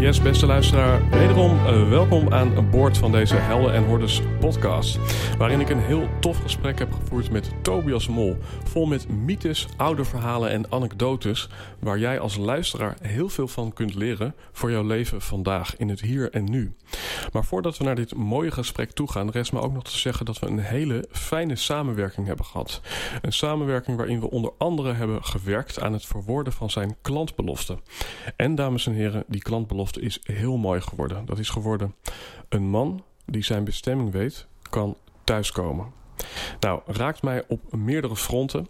Yes, beste luisteraar, wederom uh, welkom aan boord van deze Helden en Hordes podcast. Waarin ik een heel tof gesprek heb gevoerd met Tobias Mol. Vol met mythes, oude verhalen en anekdotes. Waar jij als luisteraar heel veel van kunt leren voor jouw leven vandaag, in het hier en nu. Maar voordat we naar dit mooie gesprek toe gaan, rest me ook nog te zeggen dat we een hele fijne samenwerking hebben gehad. Een samenwerking waarin we onder andere hebben gewerkt aan het verwoorden van zijn klantbelofte. En dames en heren, die klantbelofte is heel mooi geworden. Dat is geworden een man die zijn bestemming weet, kan thuiskomen. Nou, raakt mij op meerdere fronten.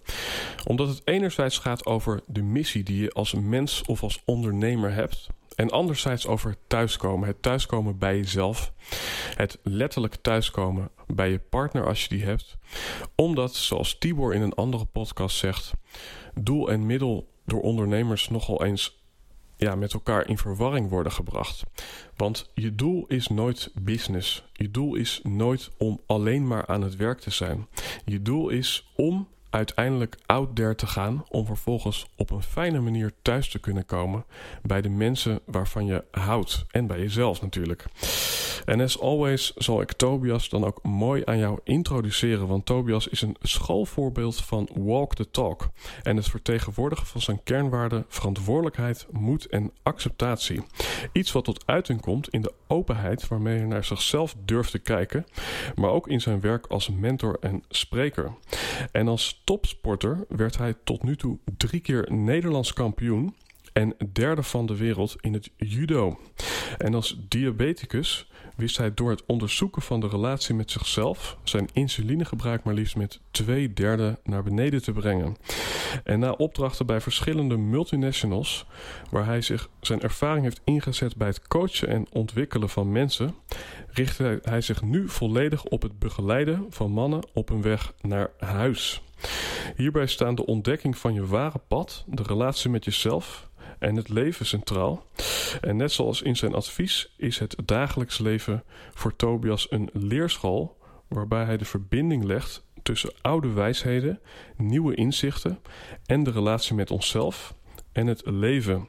Omdat het enerzijds gaat over de missie die je als mens of als ondernemer hebt. En anderzijds over thuiskomen. Het thuiskomen bij jezelf. Het letterlijk thuiskomen bij je partner als je die hebt. Omdat, zoals Tibor in een andere podcast zegt, doel en middel door ondernemers nogal eens ja, met elkaar in verwarring worden gebracht. Want je doel is nooit business. Je doel is nooit om alleen maar aan het werk te zijn. Je doel is om uiteindelijk out there te gaan om vervolgens op een fijne manier thuis te kunnen komen bij de mensen waarvan je houdt en bij jezelf natuurlijk. En as always zal ik Tobias dan ook mooi aan jou introduceren, want Tobias is een schoolvoorbeeld van walk the talk en het vertegenwoordigen van zijn kernwaarden verantwoordelijkheid, moed en acceptatie. Iets wat tot uiting komt in de openheid waarmee hij naar zichzelf durft te kijken, maar ook in zijn werk als mentor en spreker. En als topsporter werd hij tot nu toe drie keer Nederlands kampioen en derde van de wereld in het judo. En als diabeticus wist hij door het onderzoeken van de relatie met zichzelf zijn insulinegebruik maar liefst met twee derde naar beneden te brengen. En na opdrachten bij verschillende multinationals, waar hij zich zijn ervaring heeft ingezet bij het coachen en ontwikkelen van mensen, richtte hij zich nu volledig op het begeleiden van mannen op hun weg naar huis. Hierbij staan de ontdekking van je ware pad, de relatie met jezelf en het leven centraal. En net zoals in zijn advies is het dagelijks leven voor Tobias een leerschool waarbij hij de verbinding legt tussen oude wijsheden, nieuwe inzichten en de relatie met onszelf en het leven.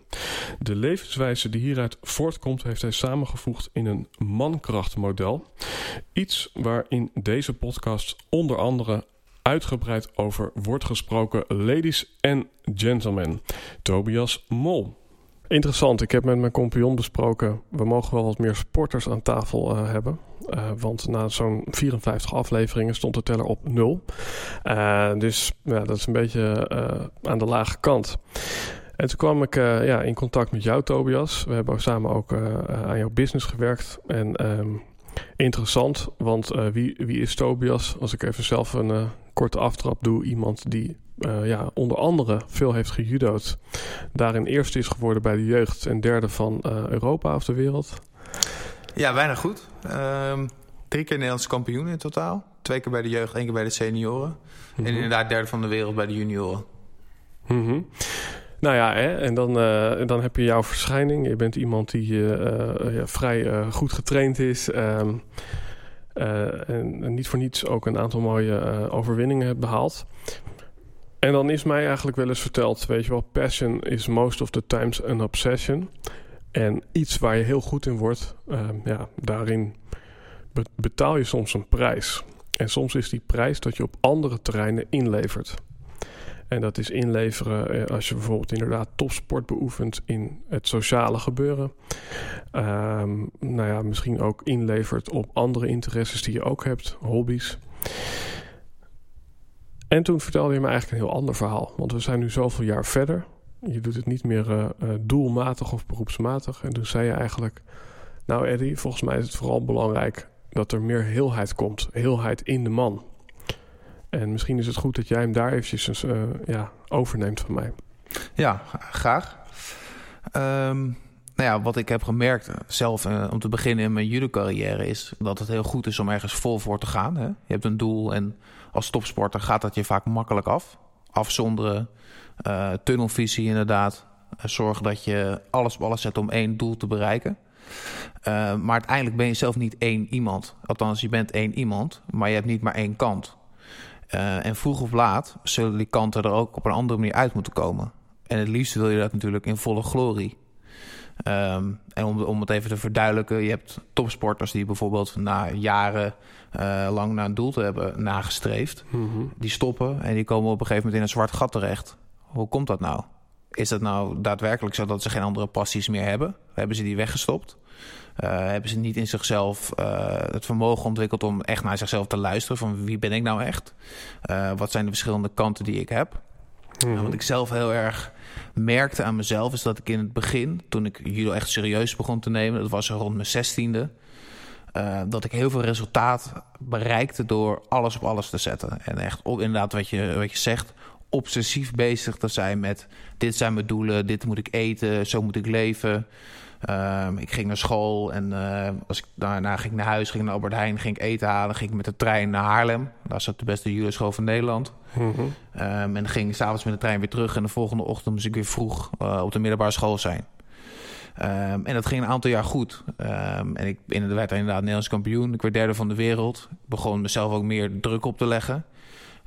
De levenswijze die hieruit voortkomt, heeft hij samengevoegd in een mankrachtmodel. Iets waar in deze podcast onder andere uitgebreid over wordt gesproken. Ladies and gentlemen, Tobias Mol. Interessant, ik heb met mijn compagnon besproken. We mogen wel wat meer sporters aan tafel uh, hebben. Uh, want na zo'n 54 afleveringen stond de teller op nul. Uh, dus ja, dat is een beetje aan de lage kant. En toen kwam ik ja, in contact met jou, Tobias. We hebben samen ook aan jouw business gewerkt. En um, interessant, want wie, wie is Tobias? Als ik even zelf een korte aftrap doe. Iemand die uh, ja, onder andere veel heeft gejudo'd. Daarin eerste is geworden bij de jeugd en derde van Europa of de wereld. Ja, bijna goed. Um, drie keer Nederlands kampioen in totaal. Twee keer bij de jeugd, één keer bij de senioren. Mm -hmm. En inderdaad derde van de wereld bij de junioren. Mm -hmm. Nou ja, hè, en dan, uh, dan heb je jouw verschijning. Je bent iemand die ja, vrij goed getraind is. Uh, en, en, niet voor niets ook een aantal mooie overwinningen hebt behaald. En dan is mij eigenlijk wel eens verteld, weet je wel, passion is most of the times an obsession. En iets waar je heel goed in wordt, uh, ja, daarin be betaal je soms een prijs. En soms is die prijs dat je op andere terreinen inlevert. En dat is inleveren eh, als je bijvoorbeeld inderdaad topsport beoefent in het sociale gebeuren. Ehm, nou ja, misschien ook inlevert op andere interesses die je ook hebt, hobby's. En toen vertelde je me eigenlijk een heel ander verhaal. Want we zijn nu zoveel jaar verder. Je doet het niet meer uh, doelmatig of beroepsmatig. En toen zei je eigenlijk... Nou Eddie, volgens mij is het vooral belangrijk dat er meer heelheid komt. Heelheid in de man. En misschien is het goed dat jij hem daar eventjes uh, ja, overneemt van mij. Ja, graag. Um, nou ja, wat ik heb gemerkt zelf uh, om te beginnen in mijn judo-carrière... is dat het heel goed is om ergens vol voor te gaan. Hè? Je hebt een doel en als topsporter gaat dat je vaak makkelijk af. Afzonderen, tunnelvisie inderdaad. zorgen dat je alles op alles zet om één doel te bereiken. Maar uiteindelijk ben je zelf niet één iemand. Althans, je bent één iemand, maar je hebt niet maar één kant. Uh, en vroeg of laat zullen die kanten er ook op een andere manier uit moeten komen. En het liefst wil je dat natuurlijk in volle glorie. Um, en om, om het even te verduidelijken, je hebt topsporters die bijvoorbeeld na jaren uh, lang naar een doel te hebben nagestreefd. Mm -hmm. Die stoppen en die komen op een gegeven moment in een zwart gat terecht. Hoe komt dat nou? Is dat nou daadwerkelijk zo dat ze geen andere passies meer hebben? Hebben ze die weggestopt? Uh, hebben ze niet in zichzelf uh, het vermogen ontwikkeld om echt naar zichzelf te luisteren? Van wie ben ik nou echt? Uh, wat zijn de verschillende kanten die ik heb? Mm -hmm. wat ik zelf heel erg merkte aan mezelf is dat ik in het begin, toen ik judo echt serieus begon te nemen, dat was rond mijn zestiende, uh, dat ik heel veel resultaat bereikte door alles op alles te zetten. En echt op, inderdaad wat je, wat je zegt, obsessief bezig te zijn met dit zijn mijn doelen, dit moet ik eten, zo moet ik leven. Uh, ik ging naar school en uh, als ik, daarna ging naar huis, ging naar Albert Heijn, ging ik eten halen, ging ik met de trein naar Haarlem. Daar zat de beste judo-school van Nederland. Mm -hmm. um, en dan ging ik s'avonds met de trein weer terug en de volgende ochtend moest ik weer vroeg uh, op de middelbare school zijn. Um, en dat ging een aantal jaar goed. En ik werd inderdaad Nederlands kampioen. Ik werd derde van de wereld. Ik begon mezelf ook meer druk op te leggen.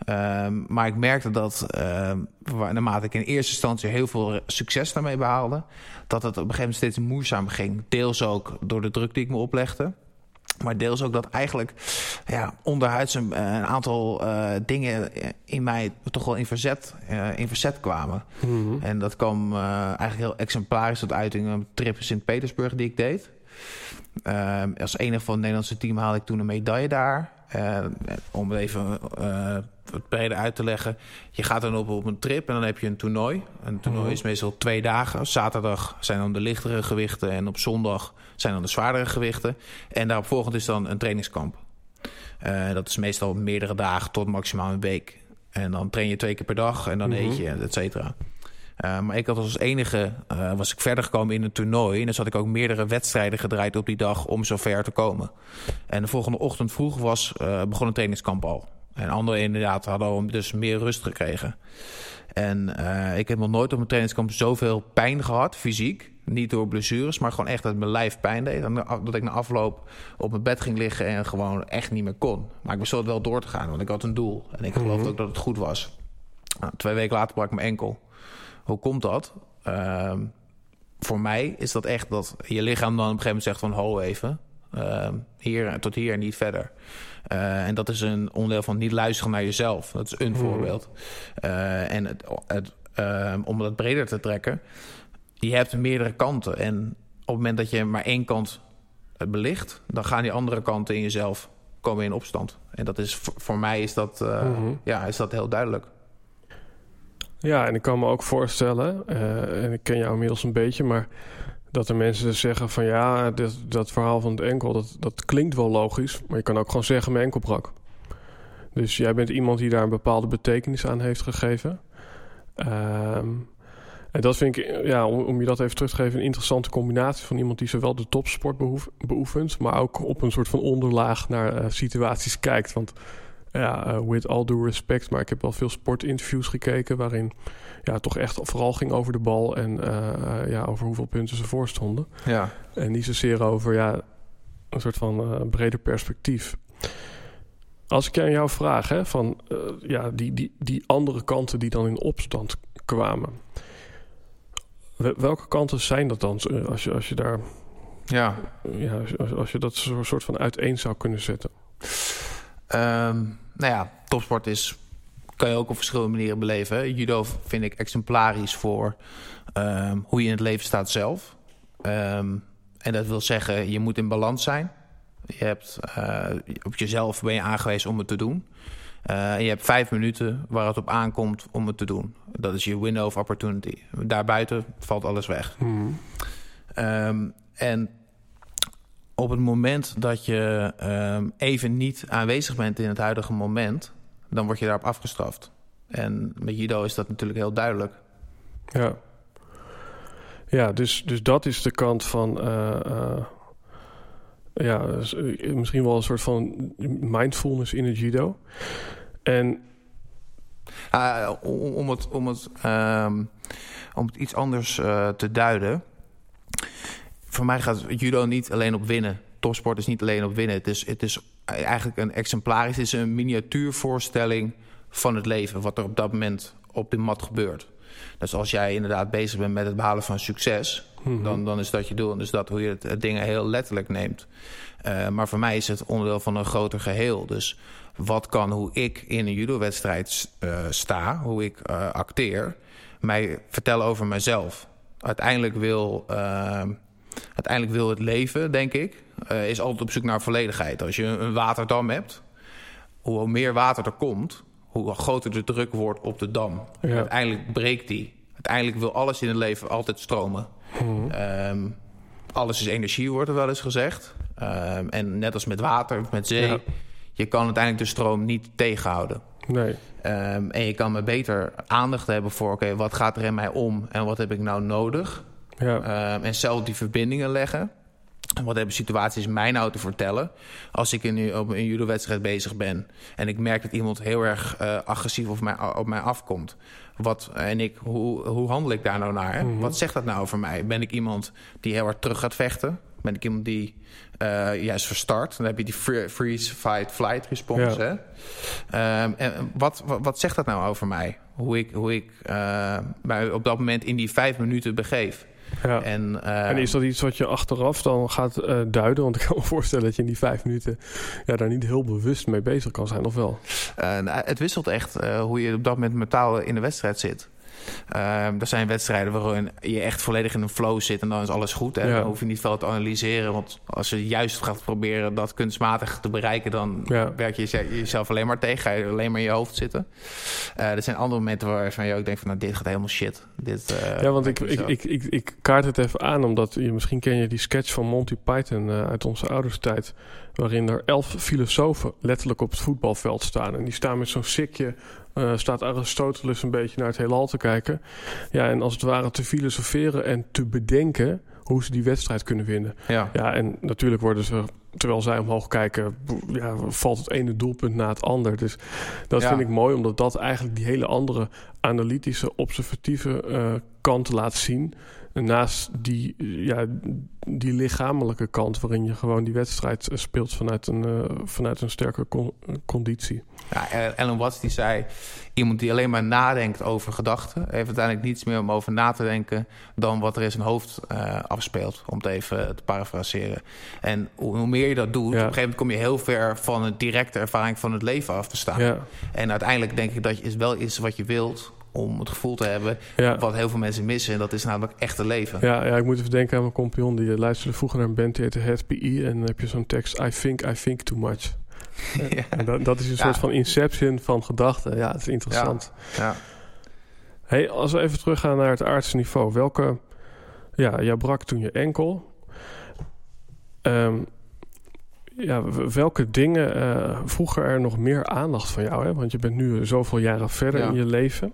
Um, maar ik merkte dat um, naarmate ik in eerste instantie heel veel succes daarmee behaalde, dat het op een gegeven moment steeds moeizaam ging. Deels ook door de druk die ik me oplegde. Maar deels ook dat eigenlijk ja, onderhuids een, een aantal uh, dingen in mij toch wel in verzet, uh, in verzet kwamen. Mm -hmm. En dat kwam uh, eigenlijk heel exemplarisch tot uiting een trip in Sint-Petersburg die ik deed. als enige van het Nederlandse team haalde ik toen een medaille daar. om even het breder uit te leggen. Je gaat dan op, op een trip en dan heb je een toernooi. Een toernooi mm. is meestal twee dagen. Zaterdag zijn dan de lichtere gewichten en op zondag zijn dan de zwaardere gewichten. En daarop volgend is dan een trainingskamp. Uh, dat is meestal meerdere dagen tot maximaal een week. En dan train je twee keer per dag en dan mm -hmm. eet je, et cetera. Uh, maar ik had als enige, uh, was ik verder gekomen in een toernooi. En dus had ik ook meerdere wedstrijden gedraaid op die dag om zo ver te komen. En de volgende ochtend vroeg was, begon een trainingskamp al. En anderen inderdaad hadden dus meer rust gekregen. En uh, ik heb nog nooit op mijn trainingskamp zoveel pijn gehad, fysiek. Niet door blessures, maar gewoon echt dat mijn lijf pijn deed. En dat ik na afloop op mijn bed ging liggen en gewoon echt niet meer kon. Maar ik besloot wel door te gaan, want ik had een doel. En ik geloofde mm -hmm. ook dat het goed was. Nou, twee weken later brak ik mijn enkel. Hoe komt dat? Uh, voor mij is dat echt dat je lichaam dan op een gegeven moment zegt van... ho even, uh, hier tot hier en niet verder. Uh, en dat is een onderdeel van niet luisteren naar jezelf. Dat is een mm. voorbeeld. Uh, en het, het, uh, om dat breder te trekken, je hebt meerdere kanten. En op het moment dat je maar één kant belicht, dan gaan die andere kanten in jezelf komen in opstand. En dat is voor mij is dat, mm -hmm. ja, is dat heel duidelijk. Ja, en ik kan me ook voorstellen, en ik ken jou inmiddels een beetje, maar dat er mensen zeggen van ja, dit, dat verhaal van het enkel, dat, dat klinkt wel logisch. Maar je kan ook gewoon zeggen mijn enkel brak. Dus jij bent iemand die daar een bepaalde betekenis aan heeft gegeven. Um, en dat vind ik, ja, om, om, je dat even terug te geven, een interessante combinatie van iemand die zowel de topsport beoef, beoefent, maar ook op een soort van onderlaag naar uh, situaties kijkt. Want ja, uh, with all due respect, maar ik heb wel veel sportinterviews gekeken waarin ja, toch echt vooral ging over de bal en uh, ja, over hoeveel punten ze voor stonden. Ja. En niet zozeer over ja, een soort van uh, breder perspectief. Als ik aan jou vraag, hè, van uh, ja, die, die, die andere kanten die dan in opstand kwamen. Welke kanten zijn dat dan als je, als je daar. Ja. ja als, als je dat soort van uiteen zou kunnen zetten? Um, nou ja, topsport is kan je ook op verschillende manieren beleven. Hè. Judo vind ik exemplarisch voor ehm, hoe je in het leven staat zelf. Ehm, en dat wil zeggen, je moet in balans zijn. Je hebt, eh, op jezelf ben je aangewezen om het te doen. Uh, je hebt vijf minuten waar het op aankomt om het te doen. Dat is je window of opportunity. Daarbuiten valt alles weg. Mhm. Ehm, en op het moment dat je even niet aanwezig bent in het huidige moment, dan word je daarop afgestraft. En met judo is dat natuurlijk heel duidelijk. Ja. Ja, dus, dus dat is de kant van. eh, eh, ja, eh, misschien wel een soort van mindfulness in het judo. En Ah, om, om het, om, het, ehm, om het iets anders te duiden. Voor mij gaat judo niet alleen op winnen. Topsport is niet alleen op winnen. Het is, het is eigenlijk een exemplarisch, het is een miniatuurvoorstelling van het leven. Wat er op dat moment op de mat gebeurt. Dus als jij inderdaad bezig bent met het behalen van succes, dan, dan is dat je doel. En dus dat hoe je het, het dingen heel letterlijk neemt. Eh, maar voor mij is het onderdeel van een groter geheel. Dus wat kan hoe ik in een judo-wedstrijd eh, sta, hoe ik eh, acteer, mij vertellen over mezelf. Uiteindelijk wil, uiteindelijk wil het leven, denk ik, eh, is altijd op zoek naar volledigheid. Als je een waterdam hebt, hoe meer water er komt, hoe groter de druk wordt op de dam. Ja. Uiteindelijk breekt die. Uiteindelijk wil alles in het leven altijd stromen. Ehm, alles is energie, wordt er wel eens gezegd. Ehm, en net als met water, met zee, Ja. je kan uiteindelijk de stroom niet tegenhouden. nee, Ehm, en je kan me beter aandacht hebben voor... oké, wat gaat er in mij om en wat heb ik nou nodig? ja, en zelf die verbindingen leggen. Wat hebben situaties mij nou te vertellen? Als ik in, een- op een judo-wedstrijd bezig ben... en ik merk dat iemand heel erg eh, agressief op mij, op mij afkomt... Wat, en ik, hoe, hoe handel ik daar nou naar? Wat zegt dat nou over mij? Ben ik iemand die heel hard terug gaat vechten? Ben ik iemand die eh, juist verstart? Dan heb je die free- freeze, fight, flight response. Ja. Hè? Ehm, en wat, wat, wat zegt dat nou over mij? Hoe ik, hoe ik eh, mij op dat moment in die vijf minuten begeef. Ja. En, eh, En is dat iets wat je achteraf dan gaat eh, duiden? Want ik kan me voorstellen dat je in die vijf minuten ja, daar niet heel bewust mee bezig kan zijn, of wel? Eh, nou, het wisselt echt eh, hoe je op dat moment mentaal in de wedstrijd zit. Ehm, er zijn wedstrijden waarin je echt volledig in een flow zit en dan is alles goed. Hè? Ja. Dan hoef je niet veel te analyseren. Want als je juist gaat proberen dat kunstmatig te bereiken, dan Ja. werk je jeze- jezelf alleen maar tegen. Ga je alleen maar in je hoofd zitten. Eh, er zijn andere momenten waarvan je ook denkt van nou, dit gaat helemaal shit. Dit, eh, ja, want ik, ik, ik, ik, ik kaart het even aan, omdat je, misschien ken je die sketch van Monty Python eh, uit onze ouderstijd. Waarin er elf filosofen letterlijk op het voetbalveld staan. En die staan met zo'n sikje, eh, staat Aristoteles een beetje naar het heelal te kijken. Ja, en als het ware te filosoferen en te bedenken hoe ze die wedstrijd kunnen winnen. Ja. Ja, en natuurlijk worden ze, terwijl zij omhoog kijken, ja, valt het ene doelpunt na het ander. Dus dat Ja. vind ik mooi, omdat dat eigenlijk die hele andere analytische, observatieve eh, kant laat zien. Naast die, eh, ja, die lichamelijke kant, waarin je gewoon die wedstrijd eh, speelt vanuit een, eh, vanuit een sterke con- conditie. Ja, Ellen Watts die zei... iemand die alleen maar nadenkt over gedachten... heeft uiteindelijk niets meer om over na te denken... dan wat er in zijn hoofd eh, afspeelt. Om het even te parafraseren. En hoe, meer je dat doet... Ja. op een gegeven moment kom je heel ver... van een directe ervaring van het leven af te staan. Ja, En uiteindelijk denk ik dat je is wel is wat je wilt... om het gevoel te hebben ja. wat heel veel mensen missen. En dat is namelijk echte leven. Ja, ja, ik moet even denken aan mijn compagnon. Die eh, luisterde vroeger naar een band die heette Het PI. En dan heb je zo'n tekst... I think I think too much. ja. En dat, dat is een Ja. soort van inception van gedachten. Ja, het is interessant. Ja. Hey, als we even teruggaan naar het aardse niveau. Welke... Ja, jij brak toen je enkel. Ehm, ja, welke dingen eh, vroegen er nog meer aandacht van jou? Hè? Want je bent nu zoveel jaren verder Ja. in je leven.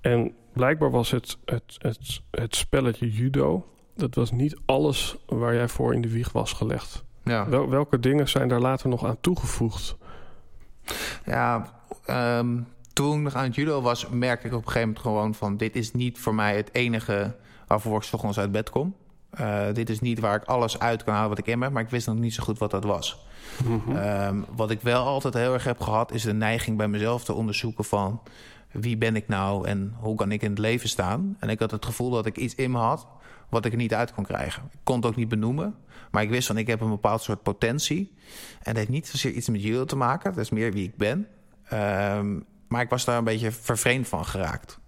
En blijkbaar was het, het, het, het spelletje judo... dat was niet alles waar jij voor in de wieg was gelegd. ja. Wel, welke dingen zijn daar later nog aan toegevoegd? Ja, ehm, toen ik nog aan het judo was, merkte ik op een gegeven moment gewoon van... dit is niet voor mij het enige waarvoor ik ochtends uit bed kom. Eh, dit is niet waar ik alles uit kan halen wat ik in heb, maar ik wist nog niet zo goed wat dat was. Ehm, wat ik wel altijd heel erg heb gehad, is de neiging bij mezelf te onderzoeken van... wie ben ik nou en hoe kan ik in het leven staan? En ik had het gevoel dat ik iets in me had wat ik er niet uit kon krijgen. Ik kon het ook niet benoemen, maar ik wist van ik heb een bepaald soort potentie. En dat heeft niet zozeer iets met judo te maken, dat is meer wie ik ben. Ehm, maar ik was daar een beetje vervreemd van geraakt.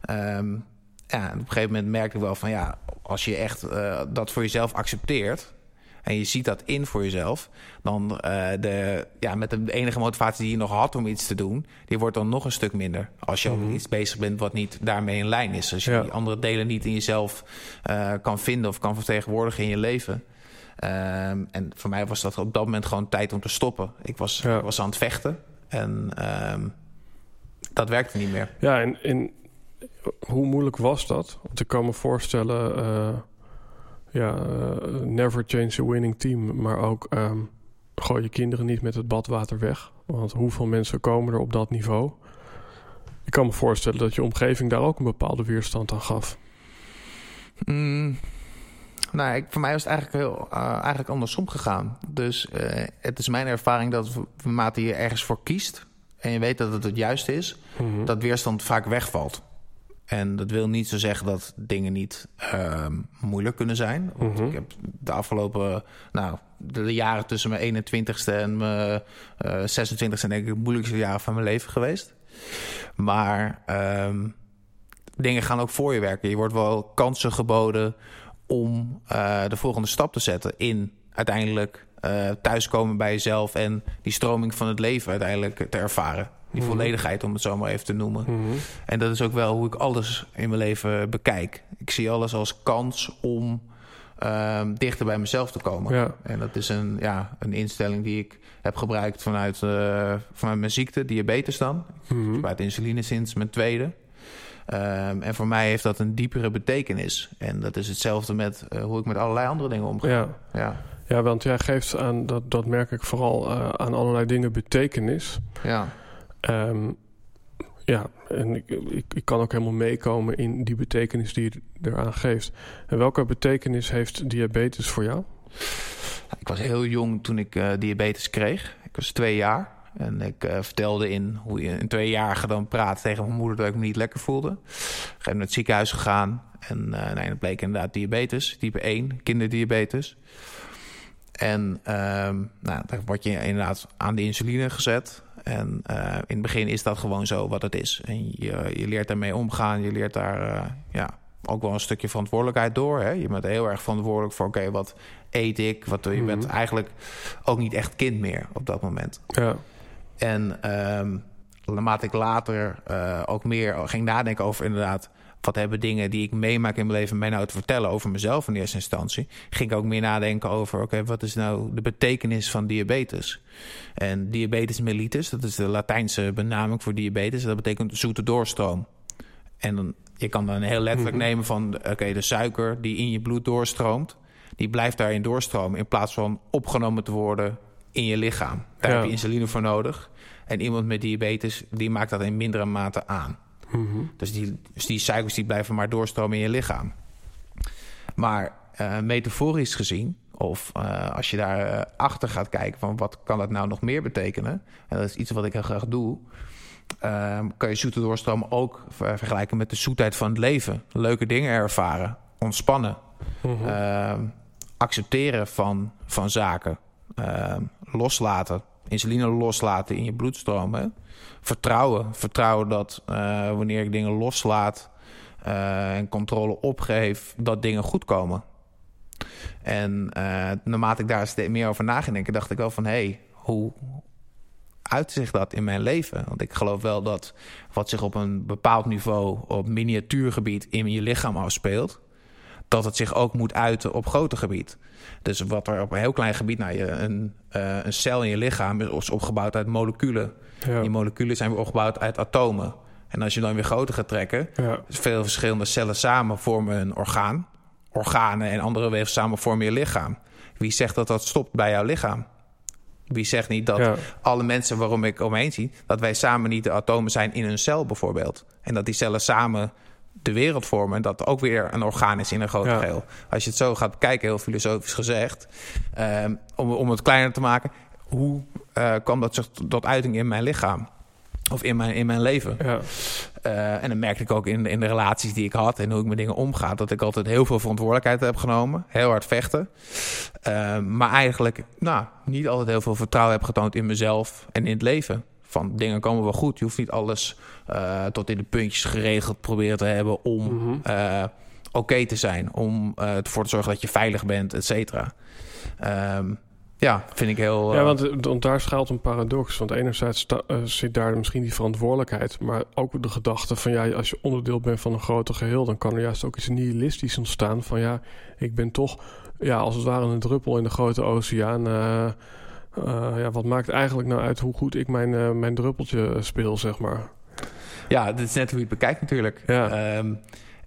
Ehm, ja, op een gegeven moment merkte ik wel van ja, als je echt uh, dat voor jezelf accepteert en je ziet dat in voor jezelf, dan uh, de, ja, met de enige motivatie die je nog had om iets te doen, die wordt dan nog een stuk minder. Als je mm -hmm. ook iets bezig bent wat niet daarmee in lijn is. Als je ja. die andere delen niet in jezelf uh, kan vinden of kan vertegenwoordigen in je leven. Um, en voor mij was dat op dat moment gewoon tijd om te stoppen. Ik was, ja. was aan het vechten en um, dat werkte niet meer. Ja, en, en hoe moeilijk was dat? Want ik kan me voorstellen, uh, ja, uh, never change a winning team, maar ook um, gooi je kinderen niet met het badwater weg. Want hoeveel mensen komen er op dat niveau? Ik kan me voorstellen dat je omgeving daar ook een bepaalde weerstand aan gaf. Mm, nou, ik, voor mij was het eigenlijk, heel, uh, eigenlijk andersom gegaan. Dus uh, het is mijn ervaring dat naarmate je ergens voor kiest... en je weet dat het het juiste is, mm -hmm. dat weerstand vaak wegvalt. En dat wil niet zo zeggen dat dingen niet uh, moeilijk kunnen zijn. Want mm -hmm. ik heb de afgelopen, nou, de jaren tussen mijn 21ste en mijn uh, 26ste... denk ik de moeilijkste jaren van mijn leven geweest. Maar um, dingen gaan ook voor je werken. Je wordt wel kansen geboden om uh, de volgende stap te zetten in uiteindelijk uh, thuiskomen bij jezelf en die stroming van het leven uiteindelijk te ervaren. Die mm -hmm. volledigheid, om het zo maar even te noemen. Mm -hmm. En dat is ook wel hoe ik alles in mijn leven bekijk. Ik zie alles als kans om uh, dichter bij mezelf te komen. Ja. En dat is een, ja, een instelling die ik heb gebruikt vanuit, uh, vanuit mijn ziekte, diabetes dan. Mm -hmm. Ik gebruik insuline sinds mijn tweede. Um, en voor mij heeft dat een diepere betekenis. En dat is hetzelfde met uh, hoe ik met allerlei andere dingen omga. Ja, ja. Ja want jij geeft aan, dat, dat merk ik vooral, uh, aan allerlei dingen betekenis. Ja. Um, ja, en ik, ik, ik, kan ook helemaal meekomen in die betekenis die je eraan geeft. En welke betekenis heeft diabetes voor jou? Ik was heel jong toen ik uh, diabetes kreeg. Ik was twee jaar. En ik uh, vertelde in hoe je een tweejarige dan praat tegen mijn moeder dat ik me niet lekker voelde. Ik ben naar het ziekenhuis gegaan. En uh, nee, dat bleek inderdaad diabetes, type 1, kinderdiabetes. En um, nou, dan word je inderdaad aan de insuline gezet. En uh, in het begin is dat gewoon zo wat het is. En je, je leert daarmee omgaan. Je leert daar ja, ook wel een stukje verantwoordelijkheid door. Hè? Je bent heel erg verantwoordelijk voor, oké, okay, wat eet ik? Wat, je mm -hmm. bent eigenlijk ook niet echt kind meer op dat moment. Ja. En um, naarmate ik later uh, ook meer ging nadenken over inderdaad... wat hebben dingen die ik meemaak in mijn leven mij nou te vertellen over mezelf in eerste instantie... ging ik ook meer nadenken over, oké, okay, wat is nou de betekenis van diabetes? En diabetes mellitus, dat is de Latijnse benaming voor diabetes... dat betekent zoete doorstroom. En dan, je kan dan heel letterlijk mm -hmm. nemen van, oké, okay, de suiker die in je bloed doorstroomt... die blijft daarin doorstromen in plaats van opgenomen te worden in je lichaam. Daar ja. heb je insuline voor nodig. En iemand met diabetes, die maakt dat in mindere mate aan. Mm -hmm. dus, die, dus die suikers die blijven maar doorstromen in je lichaam. Maar uh, metaforisch gezien, of uh, als je daar uh, achter gaat kijken van wat kan dat nou nog meer betekenen, en dat is iets wat ik heel graag doe, uh, kan je zoete doorstroom ook vergelijken met de zoetheid van het leven. Leuke dingen ervaren, ontspannen, mm -hmm. accepteren van, van zaken, loslaten insuline loslaten in je bloedstroom. Vertrouwen. Vertrouwen dat uh, wanneer ik dingen loslaat uh, en controle opgeef, dat dingen goed komen. En uh, naarmate ik daar steeds meer over na ging denken, dacht ik wel van hé, hey, hoe uit zich dat in mijn leven? Want ik geloof wel dat wat zich op een bepaald niveau, op miniatuurgebied in je lichaam afspeelt, dat het zich ook moet uiten op groter gebied. Dus wat er op een heel klein gebied, nou, je, een, een cel in je lichaam is opgebouwd uit moleculen. Ja. Die moleculen zijn weer opgebouwd uit atomen. En als je dan weer groter gaat trekken, ja. veel verschillende cellen samen vormen een orgaan. Organen en andere weefsels samen vormen je lichaam. Wie zegt dat dat stopt bij jouw lichaam? Wie zegt niet dat ja. alle mensen waarom ik omheen zie... dat wij samen niet de atomen zijn in een cel bijvoorbeeld. En dat die cellen samen de wereld vormen. En dat ook weer een orgaan is in een groot ja. geheel. Als je het zo gaat bekijken, heel filosofisch gezegd. Um, om, om het kleiner te maken. Hoe uh, kwam dat zich tot uiting in mijn lichaam? Of in mijn, in mijn leven. Ja. Uh, en dan merkte ik ook in, in de relaties die ik had en hoe ik met dingen omga, dat ik altijd heel veel verantwoordelijkheid heb genomen. Heel hard vechten. Uh, maar eigenlijk nou, niet altijd heel veel vertrouwen heb getoond in mezelf en in het leven Van dingen komen wel goed. Je hoeft niet alles eh, tot in de puntjes geregeld proberen te hebben om Mhm. eh, oké te zijn. Om eh, ervoor te zorgen dat je veilig bent, et cetera. Ehm, ja, vind ik heel... Ja, eh, want, eh, want daar schuilt een paradox. Want enerzijds eh, zit daar misschien die verantwoordelijkheid, maar ook de gedachte van ja, als je onderdeel bent van een groter geheel, dan kan er juist ook iets nihilistisch ontstaan. Van ja, ik ben toch, ja, als het ware een druppel in de grote oceaan. ja, wat maakt eigenlijk nou uit hoe goed ik mijn, mijn druppeltje speel, zeg maar. Ja, dat is net hoe je het bekijkt natuurlijk. Ja. Ehm,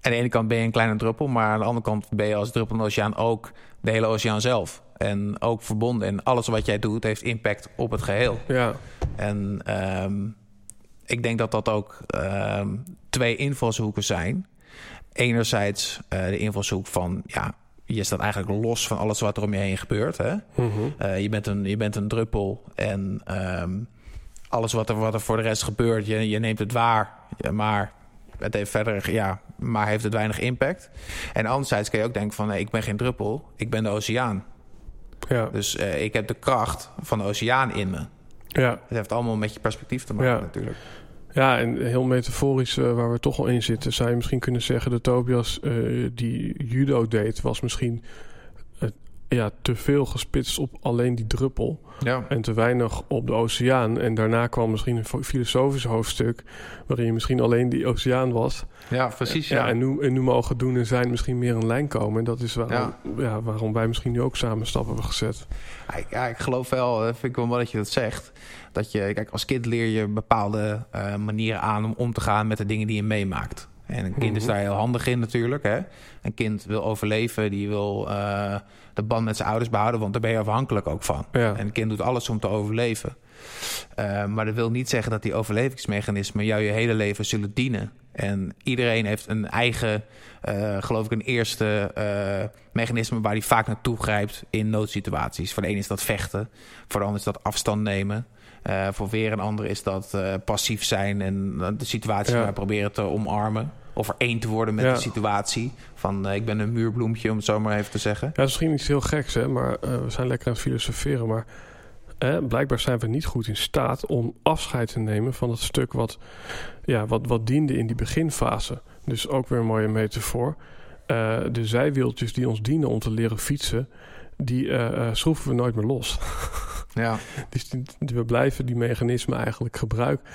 aan de ene kant ben je een kleine druppel, maar aan de andere kant ben je als druppel in de oceaan ook de hele oceaan zelf. En ook verbonden. En alles wat jij doet heeft impact op het geheel. Ja, En ehm, ik denk dat dat ook ehm, twee invalshoeken zijn. Enerzijds eh, de invalshoek van, ja, je staat eigenlijk los van alles wat er om je heen gebeurt. Hè? Mhm. Eh, je, bent een, je bent een druppel en ehm, alles wat er, wat er voor de rest gebeurt, je, je neemt het waar. Ja, maar het heeft verder, ja, maar heeft het weinig impact. En anderzijds kun je ook denken van, nee, ik ben geen druppel, ik ben de oceaan. Ja, Dus eh, ik heb de kracht van de oceaan in me. ja. Het heeft allemaal met je perspectief te maken Ja. natuurlijk. Ja, en heel metaforisch, eh, waar we toch al in zitten, zou je misschien kunnen zeggen: de Tobias eh, die judo deed, was misschien ja, te veel gespitst op alleen die druppel. Ja. En te weinig op de oceaan. En daarna kwam misschien een filosofisch hoofdstuk. waarin je misschien alleen die oceaan was. ja, precies. Ja, Ja. en, nu, en nu mogen doen en zijn misschien meer een lijn komen. En dat is waarom, ja. waarom wij misschien nu ook samen stappen hebben gezet. Ja, ik- ja, ik geloof wel, eh, vind ik wel mooi dat je dat zegt. Dat je, kijk, als kind leer je bepaalde eh, manieren aan om om te gaan met de dingen die je meemaakt. En een kind is Mhm. daar heel handig in natuurlijk. Hè? Een kind wil overleven, die wil eh, de band met zijn ouders behouden, want daar ben je afhankelijk ook van. Ja. En een kind doet alles om te overleven. Eh, maar dat wil niet zeggen dat die overlevingsmechanismen jou je hele leven zullen dienen. En iedereen heeft een eigen, eh, geloof ik, een eerste eh, mechanisme waar hij vaak naartoe grijpt in noodsituaties. Voor de een is dat vechten, voor de ander is dat afstand nemen. Voor weer een ander is dat passief zijn en de situatie Ja. maar proberen te omarmen. Of er één te worden met Ja. de situatie. Van eh, ik ben een muurbloempje, om het zo maar even te zeggen. Ja, dat is misschien iets heel geks, hè, maar eh, we zijn lekker aan het filosoferen. Maar eh, blijkbaar zijn we niet goed in staat om afscheid te nemen van het stuk wat, ja, wat, wat diende in die beginfase. Dus ook weer een mooie metafoor. Eh, de zijwieltjes die ons dienen om te leren fietsen, die schroeven we nooit meer los. Ja. Dus die, die- we blijven die mechanismen eigenlijk gebruiken.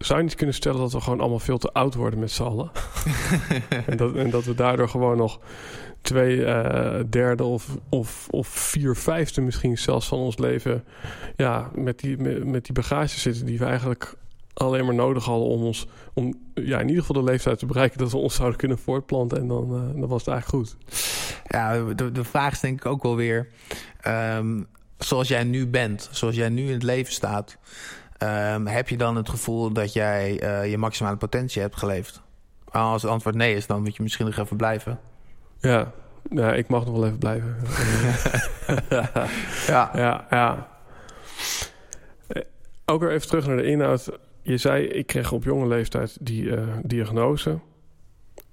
Zou je niet kunnen stellen dat we gewoon allemaal veel te oud worden met z'n allen? en, dat, en dat we daardoor gewoon nog twee eh, derde of, of, of vier vijfde misschien zelfs van ons leven... Ja, met die, met, met die bagage zitten die we eigenlijk alleen maar nodig hadden om ons... om ja, in ieder geval de leeftijd te bereiken dat we ons zouden kunnen voortplanten. En dan, eh, dan was het eigenlijk goed. Ja, de, de vraag is denk ik ook wel weer... ehm, zoals jij nu bent, zoals jij nu in het leven staat... ehm, heb je dan het gevoel dat jij eh, je maximale potentie hebt geleefd? Als het antwoord nee is, dan moet je misschien nog even blijven. Ja, ja ik mag nog wel even blijven. Ja, Ja, ja. Eh, Ook weer even terug naar de inhoud. Je zei, ik kreeg op jonge leeftijd die eh, diagnose.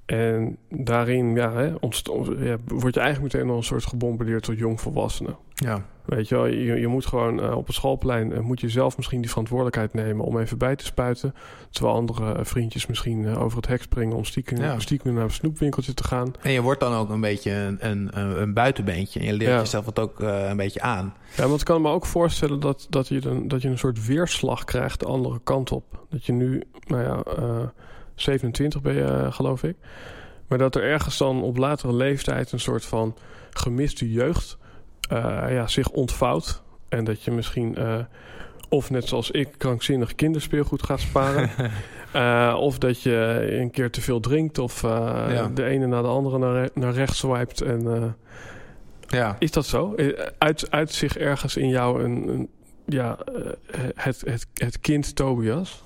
En daarin ja, hè, ontst- ja, word je eigenlijk meteen al een soort gebombardeerd tot jongvolwassene. ja. Weet je wel, je, je moet gewoon eh, op het schoolplein... eh, moet je zelf misschien die verantwoordelijkheid nemen om even bij te spuiten. Terwijl andere eh, vriendjes misschien over het hek springen... om stiekem, Ja. stiekem naar een snoepwinkeltje te gaan. En je wordt dan ook een beetje een, een, een een buitenbeentje. En je leert Ja. jezelf het ook een beetje aan. Ja, want ik kan me ook voorstellen dat, dat, je een, dat je een soort weerslag krijgt de andere kant op. Dat je nu, nou ja, 27 ben je, eh, geloof ik. Maar dat er ergens dan op latere leeftijd een soort van gemiste jeugd eh, ja, zich ontvouwt. En dat je misschien, eh, of net zoals ik, krankzinnig kinderspeelgoed gaat sparen. Of dat je een keer te veel drinkt. Of Ja. de ene na de andere naar, naar rechts swipet. En Ja. is dat zo? Uit, uit zich ergens in jou een, een ja, het, het, het kind Tobias?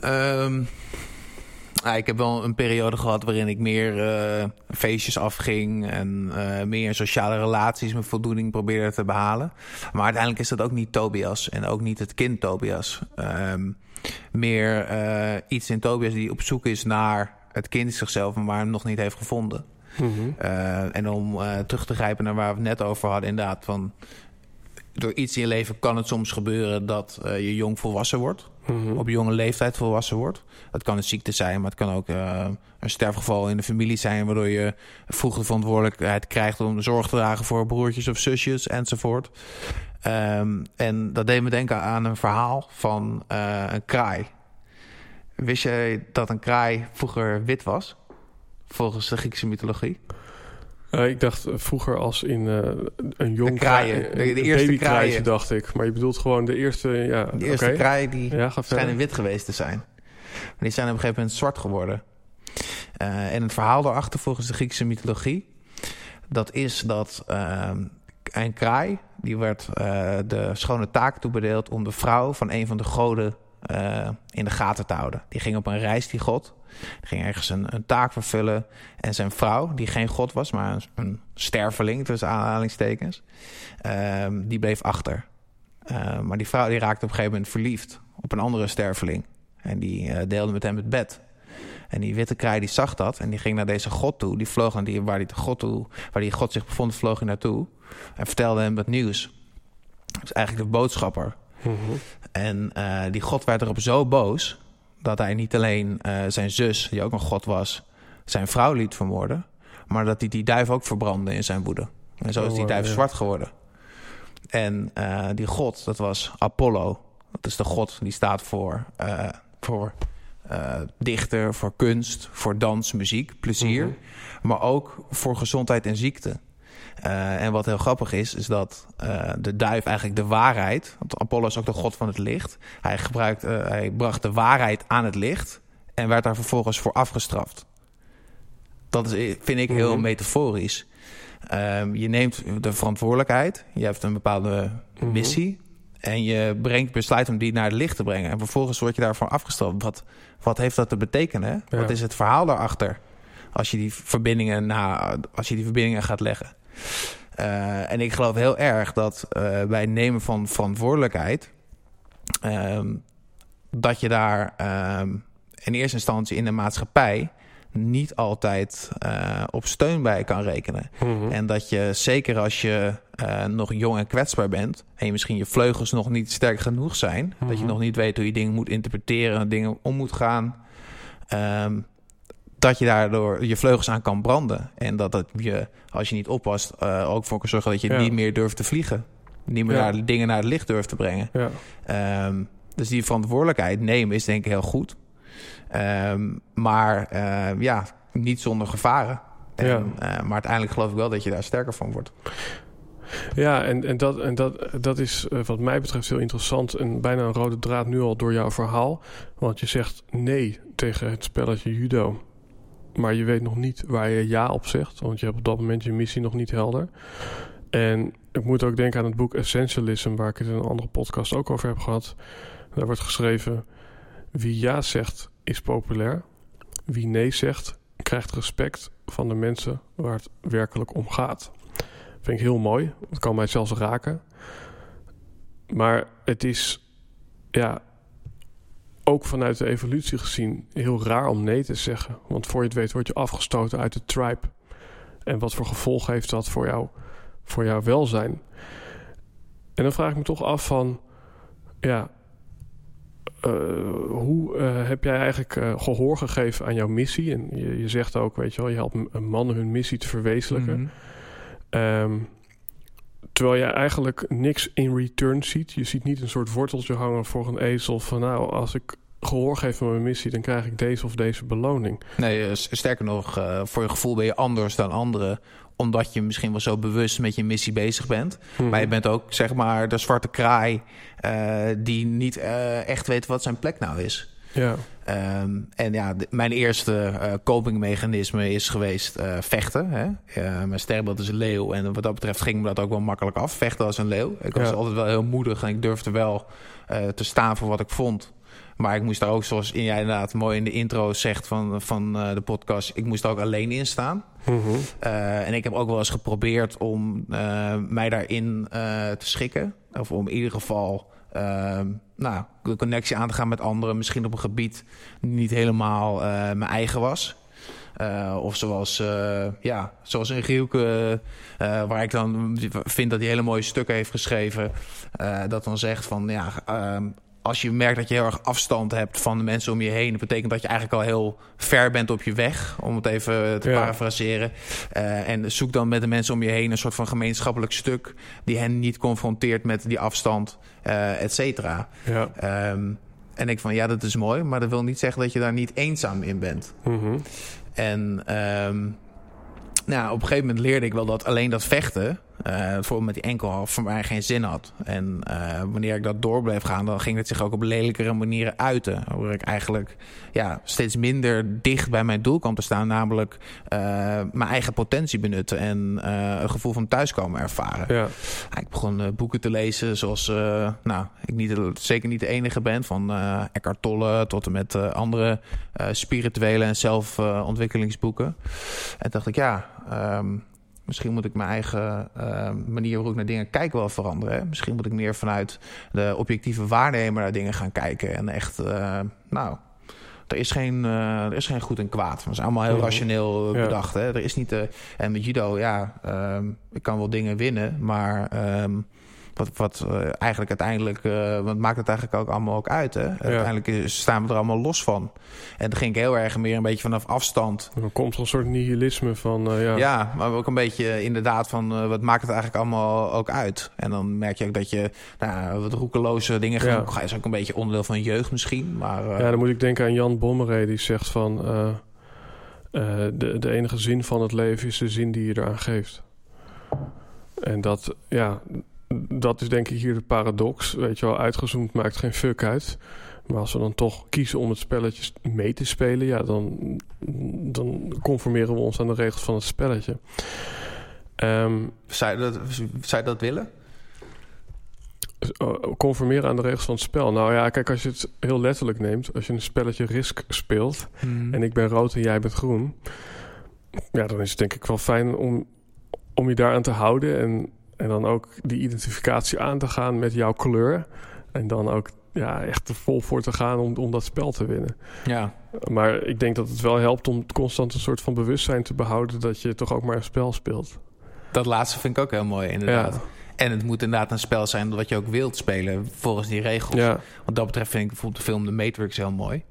Ehm, ah, ik heb wel een periode gehad waarin ik meer eh, feestjes afging en eh, meer sociale relaties mijn voldoening probeerde te behalen. Maar uiteindelijk is dat ook niet Tobias en ook niet het kind Tobias. Ehm, meer eh, iets in Tobias die op zoek is naar het kind zichzelf, maar hem nog niet heeft gevonden. Mhm. En om terug te grijpen naar waar we het net over hadden, inderdaad, van door iets in je leven kan het soms gebeuren dat je jong volwassen wordt. Mhm. Op jonge leeftijd volwassen wordt. Het kan een ziekte zijn, maar het kan ook uh, een sterfgeval in de familie zijn... waardoor je vroeg de verantwoordelijkheid krijgt om zorg te dragen voor broertjes of zusjes enzovoort. Um, en dat deed me denken aan een verhaal van uh, een kraai. Wist jij dat een kraai vroeger wit was? Volgens de Griekse mythologie. Uh, ik dacht vroeger als in uh, een jong kraaien, de, de, de eerste kraaien, dacht ik. Maar je bedoelt gewoon de eerste, ja, de eerste okay. kraaien die ja, schijnen wit geweest te zijn. Maar die zijn op een gegeven moment zwart geworden. Uh, en het verhaal daarachter volgens de Griekse mythologie, dat is dat een kraai die werd de schone taak toebedeeld om de vrouw van een van de goden in de gaten te houden. Die ging op een reis die god. Die ging ergens een, een, taak vervullen. En zijn vrouw, die geen god was, maar een, een sterveling tussen aanhalingstekens, um, die bleef achter. Uh, maar die vrouw die raakte op een gegeven moment verliefd op een andere sterveling. En die uh, deelde met hem het bed. En die witte kraai die zag dat en die ging naar deze god toe. Die vloog naar die, waar, die god toe, waar die god zich bevond, vloog hij naartoe. En vertelde hem het nieuws. Dat is eigenlijk de boodschapper. Mm. En uh, die god werd erop zo boos dat hij niet alleen uh, zijn zus, die ook een god was, zijn vrouw liet vermoorden, maar dat hij die duif ook verbrandde in zijn woede. En zo is die duif Oh, ja. zwart geworden. En uh, die god, dat was Apollo. Dat is de god die staat voor, voor dichter, voor kunst, voor dans, muziek, plezier. Mhm. Maar ook voor gezondheid en ziekte. Uh, en wat heel grappig is, is dat uh, de duif eigenlijk de waarheid... want Apollo is ook de god van het licht... hij, gebruikt, uh, hij bracht de waarheid aan het licht... en werd daar vervolgens voor afgestraft. Dat is, vind ik heel Mhm. metaforisch. Um, je neemt de verantwoordelijkheid, je hebt een bepaalde Mhm. missie... en je brengt besluit om die naar het licht te brengen... en vervolgens word je daarvoor afgestraft. Wat, wat heeft dat te betekenen? Ja. Wat is het verhaal daarachter? Als je die verbindingen, na, als je die verbindingen gaat leggen. Uh, en ik geloof heel erg dat uh, bij het nemen van verantwoordelijkheid. Um, dat je daar um, in eerste instantie in de maatschappij niet altijd uh, op steun bij kan rekenen. Mhm. En dat je zeker als je uh, nog jong en kwetsbaar bent en je misschien je vleugels nog niet sterk genoeg zijn, Mhm. dat je nog niet weet hoe je dingen moet interpreteren, dingen om moet gaan. Um, dat je daardoor je vleugels aan kan branden. En dat het je, als je niet oppast, uh, ook voor kan zorgen dat je Ja. niet meer durft te vliegen. Niet meer naar, dingen naar het licht durft te brengen. Ja. Um, dus die verantwoordelijkheid nemen is denk ik heel goed. Um, maar uh, ja, niet zonder gevaren. En, Ja. uh, maar uiteindelijk geloof ik wel dat je daar sterker van wordt. Ja, en, en, dat, en dat, dat is uh, wat mij betreft heel interessant en bijna een rode draad nu al door jouw verhaal. Want je zegt nee tegen het spelletje judo. Maar je weet nog niet waar je ja op zegt. Want je hebt op dat moment je missie nog niet helder. En ik moet ook denken aan het boek Essentialism, waar ik het in een andere podcast ook over heb gehad. Daar wordt geschreven: wie ja zegt is populair. Wie nee zegt krijgt respect van de mensen waar het werkelijk om gaat. Vind ik heel mooi. Het kan mij zelfs raken. Maar het is ja, ook vanuit de evolutie gezien heel raar om nee te zeggen. Want voor je het weet word je afgestoten uit de tribe. En wat voor gevolg heeft dat voor, jou, voor jouw welzijn? En dan vraag ik me toch af van... Ja, uh, hoe uh, heb jij eigenlijk uh, gehoor gegeven aan jouw missie? En je, je, zegt ook, weet je wel, je helpt mannen hun missie te verwezenlijken. Mhm. Um, terwijl je eigenlijk niks in return ziet. Je ziet niet een soort worteltje hangen voor een ezel van nou, als ik gehoor geef aan mijn missie, dan krijg ik deze of deze beloning. Nee, uh, sterker nog, uh, voor je gevoel ben je anders dan anderen omdat je misschien wel zo bewust met je missie bezig bent. Mhm. Maar je bent ook, zeg maar, de zwarte kraai... Uh, die niet uh, echt weet wat zijn plek nou is. Ja. Um, en ja, mijn eerste uh, copingmechanisme is geweest uh, vechten. Hè? Uh, mijn sterrenbeeld is een leeuw. En wat dat betreft ging me dat ook wel makkelijk af. Vechten als een leeuw. Ik was Ja. altijd wel heel moedig en ik durfde wel uh, te staan voor wat ik vond. Maar ik moest daar ook, zoals jij inderdaad mooi in de intro zegt van, van de podcast... ik moest er ook alleen in staan. Mhm. En ik heb ook wel eens geprobeerd om mij daarin te schikken. Of om in ieder geval uh, nou, de connectie aan te gaan met anderen. Misschien op een gebied niet helemaal uh, mijn eigen was. Uh, of zoals, uh, ja, zoals een Gielke, waar ik dan vind dat hij hele mooie stukken heeft geschreven. dat dan zegt van, ja, ehm, als je merkt dat je heel erg afstand hebt van de mensen om je heen, dat betekent dat je eigenlijk al heel ver bent op je weg, om het even te ja. parafraseren. Uh, en zoek dan met de mensen om je heen een soort van gemeenschappelijk stuk die hen niet confronteert met die afstand, uh, et cetera. Ja. Um, en ik van ja, dat is mooi, maar dat wil niet zeggen dat je daar niet eenzaam in bent. Mm -hmm. En um, nou, op een gegeven moment leerde ik wel dat alleen dat vechten, uh, bijvoorbeeld met die enkelhalf, voor mij geen zin had. En uh, wanneer ik dat door bleef gaan, dan ging het zich ook op lelijkere manieren uiten. Waar ik eigenlijk ja, steeds minder dicht bij mijn doel kwam te staan. Namelijk uh, mijn eigen potentie benutten en een gevoel van thuiskomen ervaren. Ja. ik begon boeken te lezen zoals, nou, ik niet, zeker niet de enige ben. Van Eckhart Tolle tot en met andere spirituele en zelfontwikkelingsboeken. en dacht ik, ja... Um, Misschien moet ik mijn eigen uh, manier waarop ik naar dingen kijk wel veranderen. Hè? Misschien moet ik meer vanuit de objectieve waarnemer naar dingen gaan kijken. En echt, uh, nou, er is, geen, uh, er is geen goed en kwaad. Dat is allemaal heel rationeel bedacht. Hè? Er is niet. en met judo, ja, um, ik kan wel dingen winnen, maar. Um, wat, wat uh, eigenlijk uiteindelijk, uh, wat maakt het eigenlijk ook allemaal ook uit. Hè? Ja. Uiteindelijk staan we er allemaal los van. En dan ging ik heel erg meer een beetje vanaf afstand. Dan komt een soort nihilisme van. Uh, ja. ja, maar ook een beetje inderdaad van wat maakt het eigenlijk allemaal ook uit. En dan merk je ook dat je nou, wat roekeloze dingen gaan. Ja. is ook een beetje onderdeel van jeugd misschien. Maar, ja, dan moet ik denken aan Jan Bommeré die zegt van. de, de enige zin van het leven is de zin die je eraan geeft. En dat, ja, dat is denk ik hier de paradox. Weet je wel, uitgezoomd maakt geen fuck uit. Maar als we dan toch kiezen om het spelletje mee te spelen, ja, dan, dan conformeren we ons aan de regels van het spelletje. Um, zou, je dat, zou je dat willen? Oh, conformeren aan de regels van het spel. Nou ja, kijk, als je het heel letterlijk neemt, als je een spelletje Risk speelt hmm. en ik ben rood en jij bent groen, ja, dan is het denk ik wel fijn om, om je daaraan te houden en en dan ook die identificatie aan te gaan met jouw kleur. En dan ook ja, echt er vol voor te gaan om, om dat spel te winnen. Ja. Maar ik denk dat het wel helpt om constant een soort van bewustzijn te behouden dat je toch ook maar een spel speelt. Dat laatste vind ik ook heel mooi, inderdaad. Ja. En het moet inderdaad een spel zijn wat je ook wilt spelen volgens die regels. Ja. Wat dat betreft vind ik bijvoorbeeld de film The Matrix heel mooi.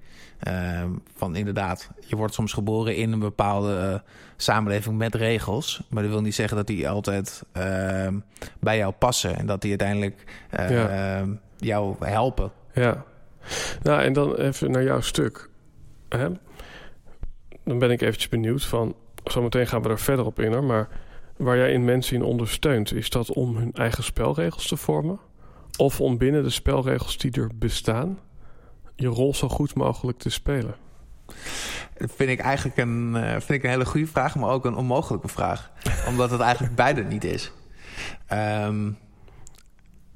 Uh, van inderdaad, je wordt soms geboren in een bepaalde uh, samenleving met regels. Maar dat wil niet zeggen dat die altijd uh, bij jou passen. En dat die uiteindelijk eh, ja. Ehm, jou helpen. Ja. Nou, en dan even naar jouw stuk. Hè? Dan ben ik eventjes benieuwd van... Zometeen gaan we er verder op in, maar... Waar jij in mensen in ondersteunt, is dat om hun eigen spelregels te vormen? Of om binnen de spelregels die er bestaan je rol zo goed mogelijk te spelen? Dat vind ik eigenlijk een, uh, vind ik een hele goede vraag, maar ook een onmogelijke vraag. Omdat het eigenlijk beide niet is. Um,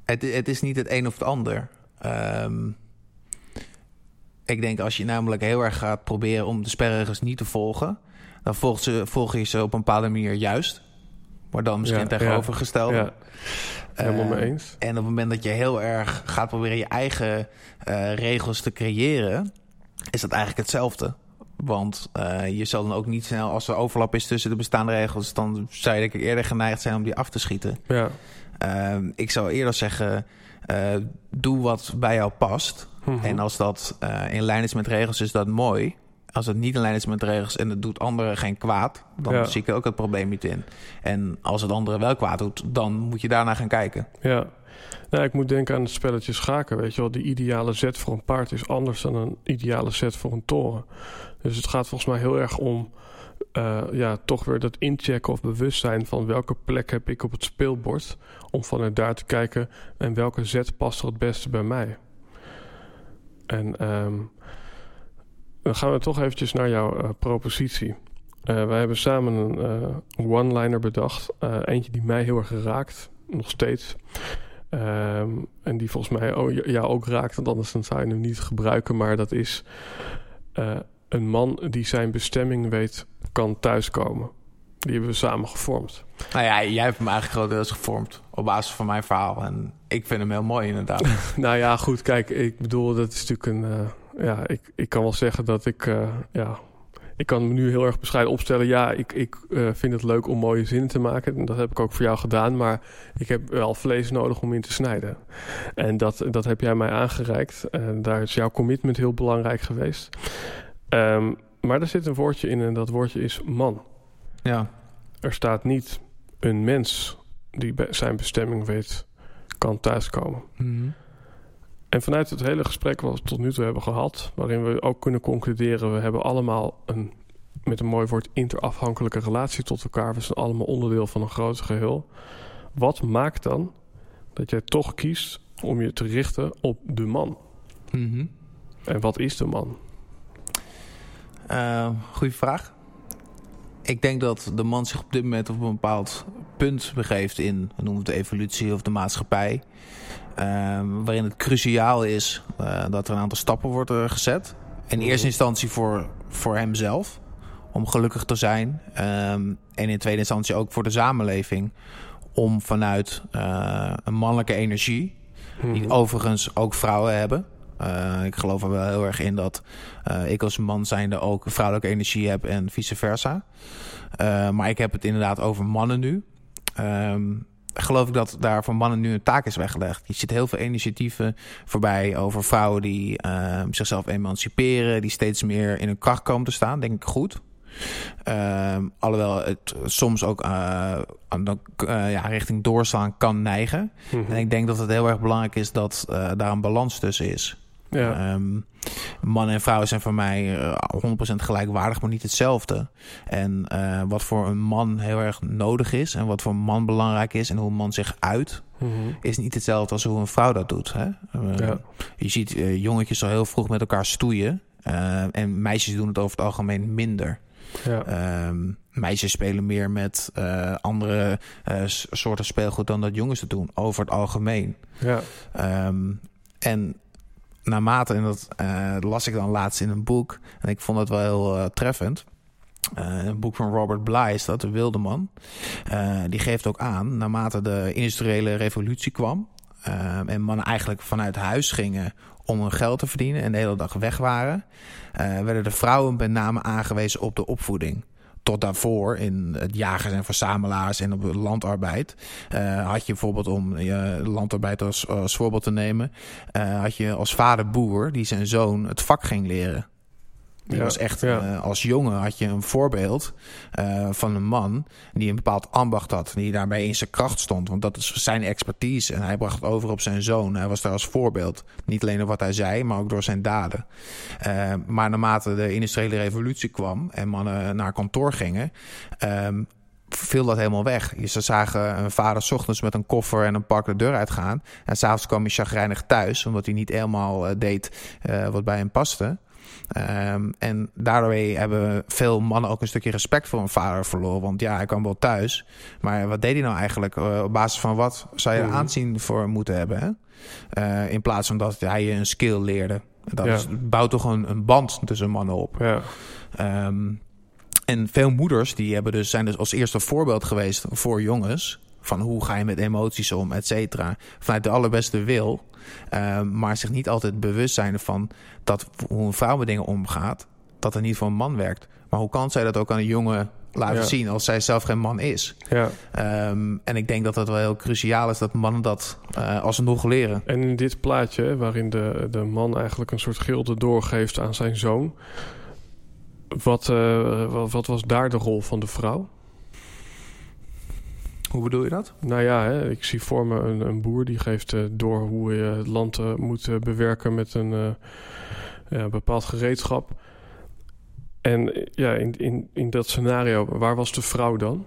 het, het, is niet het een of het ander. Um, ik denk als je namelijk heel erg gaat proberen om de spelregels niet te volgen, dan volg, ze, volg je ze op een bepaalde manier juist. Maar dan misschien ja, tegenovergesteld. Ja. Helemaal mee eens. En op het moment dat je heel erg gaat proberen je eigen uh, regels te creëren, is dat eigenlijk hetzelfde. Want uh, je zal dan ook niet snel, als er overlap is tussen de bestaande regels, dan zou je denk ik eerder geneigd zijn om die af te schieten. Ja. Uh, ik zou eerder zeggen, uh, doe wat bij jou past. Mm -hmm. En als dat in lijn is met regels, is dat mooi als het niet in lijn is met regels en het doet anderen geen kwaad, dan zie ik er ook het probleem niet in. En als het anderen wel kwaad doet, dan moet je daarna gaan kijken. Ja. Nou, ik moet denken aan het spelletje schaken. Weet je wel, de ideale zet voor een paard is anders dan een ideale zet voor een toren. Dus het gaat volgens mij heel erg om uh, ja, toch weer dat inchecken of bewustzijn van welke plek heb ik op het speelbord. Om vanuit daar te kijken en welke zet past er het beste bij mij. En um, dan gaan we toch eventjes naar jouw uh, propositie. Uh, wij hebben samen een one-liner bedacht. eentje die mij heel erg raakt, nog steeds. Um, en die volgens mij oh, jou ook raakt, want anders dan zou je hem niet gebruiken. Maar dat is een man die zijn bestemming weet, kan thuiskomen. Die hebben we samen gevormd. Nou ja, jij hebt hem eigenlijk grotendeels gevormd op basis van mijn verhaal. En ik vind hem heel mooi inderdaad. nou ja, goed, kijk, ik bedoel, dat is natuurlijk een ja, ik, ik kan wel zeggen dat ik uh, ja, ik kan me nu heel erg bescheiden opstellen. Ja, ik, ik uh, vind het leuk om mooie zinnen te maken. En dat heb ik ook voor jou gedaan. Maar ik heb wel vlees nodig om in te snijden. En dat, dat heb jij mij aangereikt. En daar is jouw commitment heel belangrijk geweest. Um, maar er zit een woordje in en dat woordje is man. Ja. Er staat niet een mens die zijn bestemming weet, kan thuiskomen. Mm En vanuit het hele gesprek wat we tot nu toe hebben gehad, waarin we ook kunnen concluderen, we hebben allemaal een, met een mooi woord, interafhankelijke relatie tot elkaar. We zijn allemaal onderdeel van een groot geheel. Wat maakt dan dat jij toch kiest om je te richten op de man? Mm En wat is de man? Uh, goeie vraag. Ik denk dat de man zich op dit moment op een bepaald punt begeeft in, we noemen het de evolutie of de maatschappij. Uh, waarin het cruciaal is uh, dat er een aantal stappen worden gezet. In eerste instantie voor, voor hemzelf, om gelukkig te zijn. Um, en in tweede instantie ook voor de samenleving, om vanuit uh, een mannelijke energie, die mhm. overigens ook vrouwen hebben, uh, ik geloof er wel heel erg in dat uh, ik als man zijnde ook vrouwelijke energie heb en vice versa. Uh, maar ik heb het inderdaad over mannen nu. Um, geloof ik dat daar voor mannen nu een taak is weggelegd. Je ziet heel veel initiatieven voorbij over vrouwen die ehm, zichzelf emanciperen, die steeds meer in hun kracht komen te staan. Denk ik goed. Uh, alhoewel het soms ook uh, uh, ja, richting doorslaan kan neigen. Mm -hmm. En ik denk dat het heel erg belangrijk is dat uh, daar een balans tussen is. Ja. Um, mannen en vrouwen zijn voor mij uh, 100% gelijkwaardig, maar niet hetzelfde. En uh, wat voor een man heel erg nodig is en wat voor een man belangrijk is en hoe een man zich uit, mm -hmm. is niet hetzelfde als hoe een vrouw dat doet. Hè? Uh, ja. Je ziet jongetjes al heel vroeg met elkaar stoeien. en meisjes doen het over het algemeen minder. Ja. Um, meisjes spelen meer met uh, andere uh, soorten speelgoed dan dat jongens het doen, over het algemeen. Ja. Um, en naarmate, en dat uh, las ik dan laatst in een boek, en ik vond het wel heel treffend. een boek van Robert Bly is dat, de wilde man. die geeft ook aan, naarmate de industriële revolutie kwam, en mannen eigenlijk vanuit huis gingen om hun geld te verdienen en de hele dag weg waren, werden de vrouwen met name aangewezen op de opvoeding. Tot daarvoor, in het jagers en verzamelaars en op landarbeid, uh, had je bijvoorbeeld, om je uh, landarbeid als, als voorbeeld te nemen, uh, had je als vader boer die zijn zoon het vak ging leren. Die ja, was echt, ja. uh, als jongen had je een voorbeeld uh, van een man die een bepaald ambacht had. Die daarbij in zijn kracht stond. Want dat is zijn expertise. En hij bracht het over op zijn zoon. Hij was daar als voorbeeld. Niet alleen door wat hij zei, maar ook door zijn daden. Uh, maar naarmate de industriële revolutie kwam en mannen naar kantoor gingen. Um, viel dat helemaal weg. Ze zagen een vader s ochtends met een koffer en een pak de deur uitgaan. En s'avonds kwam hij chagrijnig thuis, omdat hij niet helemaal deed uh, wat bij hem paste. Um, en daardoor hebben veel mannen ook een stukje respect voor hun vader verloren. Want ja, hij kwam wel thuis. Maar wat deed hij nou eigenlijk? Uh, op basis van wat zou je er aanzien voor moeten hebben? Hè? Uh, in plaats van dat hij je een skill leerde. Dat ja. is, bouwt toch een, een, band tussen mannen op. Ja. Um, en veel moeders die hebben dus, zijn dus als eerste voorbeeld geweest voor jongens. Van hoe ga je met emoties om, et cetera. Vanuit de allerbeste wil. Uh, maar zich niet altijd bewust zijn van dat hoe een vrouw met dingen omgaat. Dat er niet voor een man werkt. Maar hoe kan zij dat ook aan een jongen laten Ja. zien als zij zelf geen man is? Ja. Um, en ik denk dat het wel heel cruciaal is dat mannen dat uh, alsnog leren. En in dit plaatje, waarin de, de man eigenlijk een soort gilde doorgeeft aan zijn zoon. Wat, uh, wat, wat was daar de rol van de vrouw? Hoe bedoel je dat? Nou ja, hè, ik zie voor me een, een boer die geeft uh, door hoe je het land uh, moet uh, bewerken met een ja, bepaald gereedschap. En ja, in, in, in dat scenario, waar was de vrouw dan?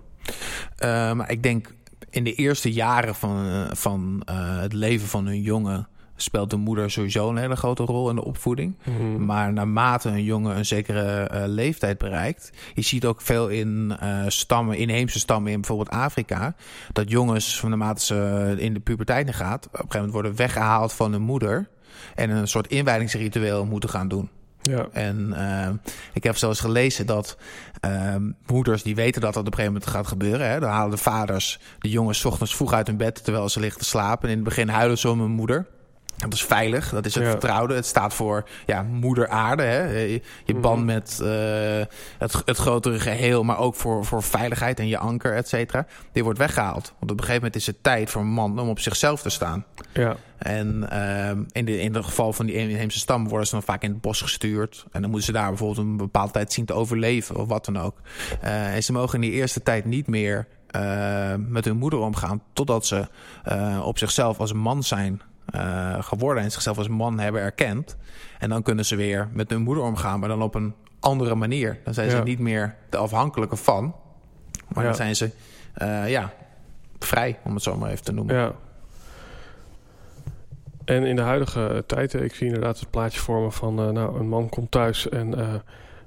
Um, ik denk in de eerste jaren van, van het leven van hun jongen speelt de moeder sowieso een hele grote rol in de opvoeding. Mm. Maar naarmate een jongen een zekere uh, leeftijd bereikt, je ziet ook veel in uh, stammen, inheemse stammen in bijvoorbeeld Afrika, dat jongens van naarmate ze in de puberteit gaat, op een gegeven moment worden weggehaald van hun moeder en een soort inwijdingsritueel moeten gaan doen. Ja. En uh, ik heb zelfs gelezen dat uh, moeders die weten dat dat op een gegeven moment gaat gebeuren. Hè, dan halen de vaders de jongens ochtends vroeg uit hun bed terwijl ze liggen te slapen. En in het begin huilen ze om hun moeder. Dat is veilig, dat is het Ja. vertrouwde. Het staat voor ja, moeder aarde. Hè? Je, Mhm. band met eh, het, het grotere geheel, maar ook voor, voor veiligheid en je anker, et cetera. Die wordt weggehaald. Want op een gegeven moment is het tijd voor een man om op zichzelf te staan. Ja, En ehm, in, de, in het geval van die inheemse stam worden ze dan vaak in het bos gestuurd. En dan moeten ze daar bijvoorbeeld een bepaalde tijd zien te overleven of wat dan ook. Eh, en ze mogen in die eerste tijd niet meer eh, met hun moeder omgaan. Totdat ze op zichzelf als man zijn eh, geworden en zichzelf als man hebben erkend. En dan kunnen ze weer met hun moeder omgaan, maar dan op een andere manier. Dan zijn ze niet meer de afhankelijke van. Maar Ja. dan zijn ze eh, ja, vrij, om het zo maar even te noemen. ja. En in de huidige tijd, eh, ik zie inderdaad het plaatje vormen van... eh, nou, een man komt thuis en eh,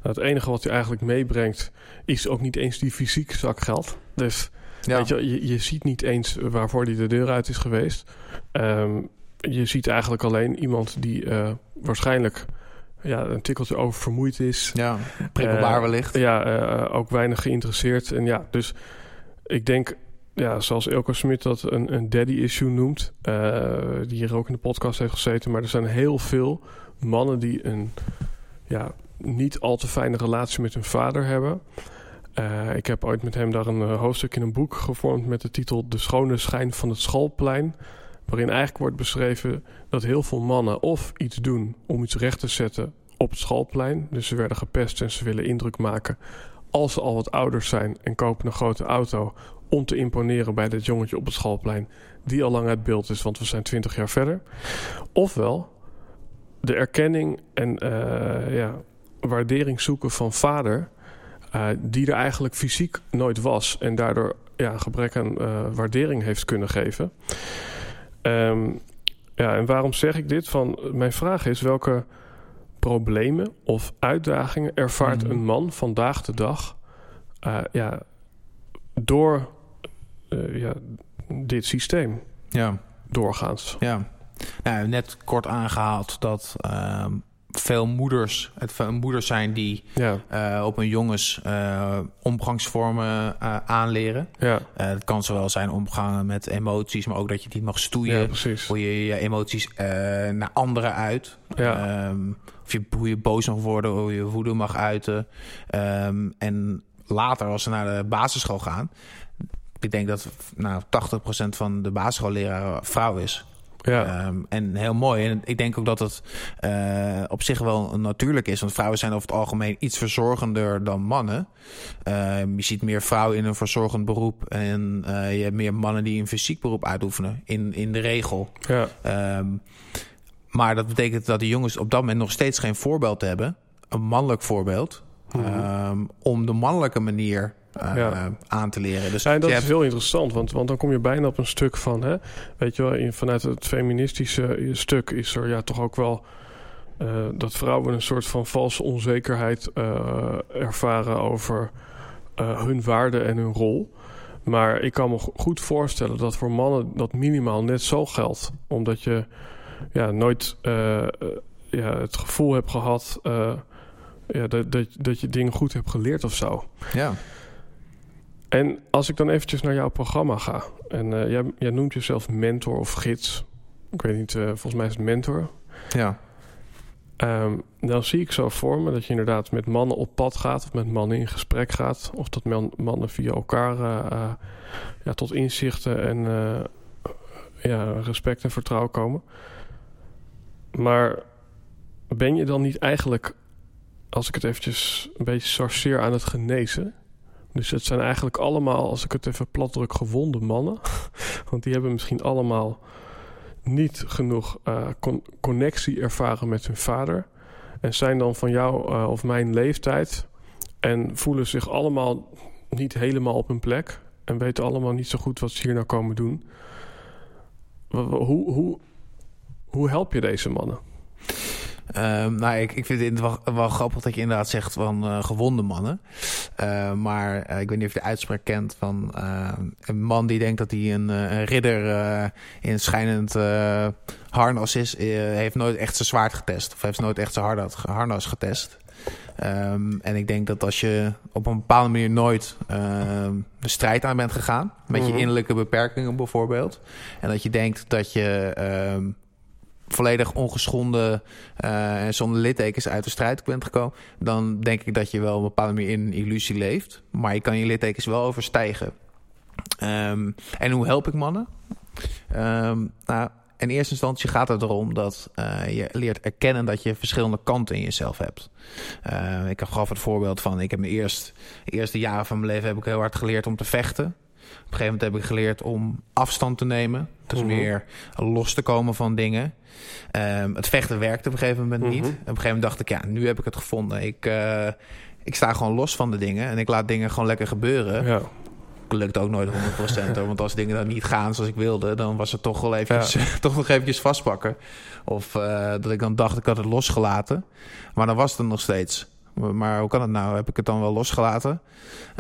het enige wat hij eigenlijk meebrengt... is ook niet eens die fysiek zak geld. Dus Ja. Weet je, je, je ziet niet eens waarvoor hij de deur uit is geweest. Ehm, je ziet eigenlijk alleen iemand die eh, waarschijnlijk ja, een tikkeltje oververmoeid is. Ja, prikkelbaar Eh, wellicht. Ja, eh, ook weinig geïnteresseerd. En ja, dus ik denk, ja, zoals Elko Smit dat een, een daddy issue noemt, die hier ook in de podcast heeft gezeten, maar er zijn heel veel mannen die een ja, niet al te fijne relatie met hun vader hebben. Ik heb ooit met hem daar een hoofdstuk in een boek gevormd met de titel De schone schijn van het schoolplein. Waarin eigenlijk wordt beschreven dat heel veel mannen of iets doen om iets recht te zetten op het schoolplein. Dus ze werden gepest en ze willen indruk maken als ze al wat ouders zijn en kopen een grote auto om te imponeren bij dat jongetje op het schoolplein die al lang uit beeld is, want we zijn twintig jaar verder. Ofwel de erkenning en eh, ja, waardering zoeken van vader, eh, die er eigenlijk fysiek nooit was en daardoor ja, een gebrek aan eh, waardering heeft kunnen geven. Ehm, ja, en waarom zeg ik dit? Van, mijn vraag is welke problemen of uitdagingen ervaart Mhm. een man vandaag de dag eh, ja, door eh, ja, dit systeem Ja. doorgaans? Ja, nou, net kort aangehaald dat ehm, veel moeders, het veel moeders zijn die Ja, eh, op hun jongens eh, omgangsvormen eh, aanleren. ja, het kan zowel zijn omgaan met emoties, maar ook dat je die mag stoeien. ja precies. Hoe je je emoties naar anderen uit. Ja. Ehm, of je, hoe je boos mag worden, hoe je woede mag uiten. Ehm, en later, als ze naar de basisschool gaan. Ik denk dat nou, 80% van de basisschoolleraar vrouw is. Ja, Ehm, en heel mooi. En ik denk ook dat het eh, op zich wel natuurlijk is. Want vrouwen zijn over het algemeen iets verzorgender dan mannen. Ehm, je ziet meer vrouwen in een verzorgend beroep. En eh, je hebt meer mannen die een fysiek beroep uitoefenen. In, in de regel. ja, Ehm, maar dat betekent dat de jongens op dat moment nog steeds geen voorbeeld hebben. Een mannelijk voorbeeld. Mhm. om de mannelijke manier eh, Ja. aan te leren. Dus Ja, en dat is heel interessant, want, want dan kom je bijna op een stuk van, hè, weet je wel, in, vanuit het feministische stuk is er ja toch ook wel eh, dat vrouwen een soort van valse onzekerheid eh, ervaren over eh, hun waarde en hun rol. Maar ik kan me go- goed voorstellen dat voor mannen dat minimaal net zo geldt, omdat je ja, nooit eh, eh, ja, het gevoel hebt gehad eh, ja, dat, dat, dat je dingen goed hebt geleerd of zo. ja. En als ik dan eventjes naar jouw programma ga. En eh, jij, jij noemt jezelf mentor of gids. Ik weet niet, eh, volgens mij is het mentor. Ja. Ehm, dan zie ik zo voor me dat je inderdaad met mannen op pad gaat. Of met mannen in gesprek gaat. Of dat man- mannen via elkaar eh, ja, tot inzichten en ja, respect en vertrouwen komen. Maar ben je dan niet eigenlijk, als ik het eventjes een beetje sorceer aan het genezen... Dus het zijn eigenlijk allemaal, als ik het even plat druk, gewonde mannen. Want die hebben misschien allemaal niet genoeg eh, con- connectie ervaren met hun vader. En zijn dan van jou eh, of mijn leeftijd. En voelen zich allemaal niet helemaal op hun plek. En weten allemaal niet zo goed wat ze hier nou komen doen. Hoe, hoe, hoe help je deze mannen? Ehm, nou, ik, ik vind het wel, wel grappig dat je inderdaad zegt van eh, gewonde mannen. Eh, maar eh, ik weet niet of je de uitspraak kent van eh, een man die denkt dat hij een, een ridder in schijnend harnas is, heeft nooit echt zijn zwaard getest. Of heeft nooit echt zijn harnas, harnas getest. Ehm, en ik denk dat als je op een bepaalde manier nooit ehm, de strijd aan bent gegaan, met je Mhm. innerlijke beperkingen bijvoorbeeld, en dat je denkt dat je ehm, volledig ongeschonden eh, en zonder littekens uit de strijd bent gekomen, dan denk ik dat je wel op een bepaalde manier in een illusie leeft. Maar je kan je littekens wel overstijgen. Ehm, en hoe help ik mannen? Ehm, nou, in eerste instantie gaat het erom dat uh, je leert erkennen dat je verschillende kanten in jezelf hebt. Uh, ik gaf het voorbeeld van, ik heb mijn eerst, eerste jaren van mijn leven heb ik heel hard geleerd om te vechten. Op een gegeven moment heb ik geleerd om afstand te nemen. Dus meer los te komen van dingen. Um, het vechten werkte op een gegeven moment niet. -hmm. Op een gegeven moment dacht ik, ja, nu heb ik het gevonden. Ik, uh, ik sta gewoon los van de dingen en ik laat dingen gewoon lekker gebeuren. Ja lukt ook nooit 100%. Hoor, want als dingen dan niet gaan zoals ik wilde, dan was het toch wel eventjes, ja. toch nog eventjes vastpakken. Of uh, dat ik dan dacht ik had het losgelaten. Maar dan was het nog steeds. Maar hoe kan het nou? Heb ik het dan wel losgelaten?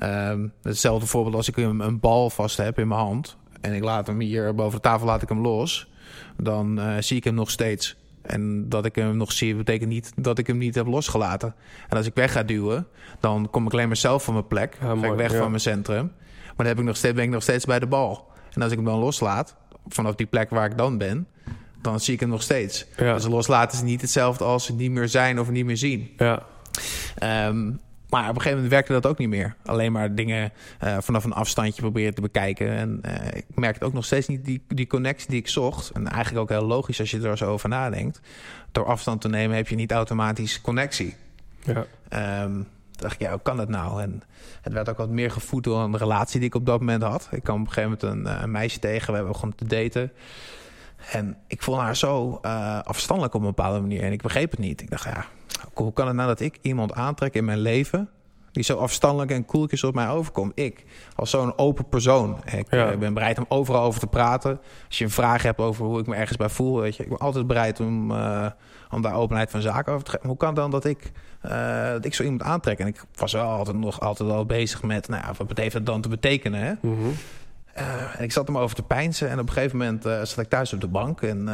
Um, hetzelfde voorbeeld als ik een, een, bal vast heb in mijn hand. En ik laat hem hier boven de tafel laat ik hem los. Dan uh, zie ik hem nog steeds. En dat ik hem nog zie, betekent niet dat ik hem niet heb losgelaten. En als ik weg ga duwen, dan kom ik alleen maar zelf van mijn plek. Ja, ga ik weg ja. van mijn centrum. Maar dan heb ik nog steeds, ben ik nog steeds bij de bal. En als ik hem dan loslaat, vanaf die plek waar ik dan ben, dan zie ik hem nog steeds. Ja. Dus loslaten is niet hetzelfde als niet meer zijn of niet meer zien. Ja. Um, maar op een gegeven moment werkte dat ook niet meer. Alleen maar dingen uh, vanaf een afstandje proberen te bekijken. En uh, ik merkte ook nog steeds niet die, die connectie die ik zocht. En eigenlijk ook heel logisch als je er zo over nadenkt. Door afstand te nemen heb je niet automatisch connectie. Ja. Um, dacht ik, ja, hoe kan dat nou? En het werd ook wat meer gevoed door een relatie die ik op dat moment had. Ik kwam op een gegeven moment een, een meisje tegen. We hebben gewoon te daten. En ik vond haar zo uh, afstandelijk op een bepaalde manier. En ik begreep het niet. Ik dacht, ja, hoe kan het nou dat ik iemand aantrek in mijn leven... die zo afstandelijk en koeltjes op mij overkomt? Ik, als zo'n open persoon. Ik ja. ben bereid om overal over te praten. Als je een vraag hebt over hoe ik me ergens bij voel... Weet je, ik ben altijd bereid om, uh, om daar openheid van zaken over te geven. Hoe kan het dan dat ik, uh, dat ik zo iemand aantrek? En ik was wel altijd nog altijd wel bezig met... Nou ja, wat heeft dat dan te betekenen, hè? Mm -hmm. Uh, en ik zat hem over te pijnsen en op een gegeven moment zat ik thuis op de bank en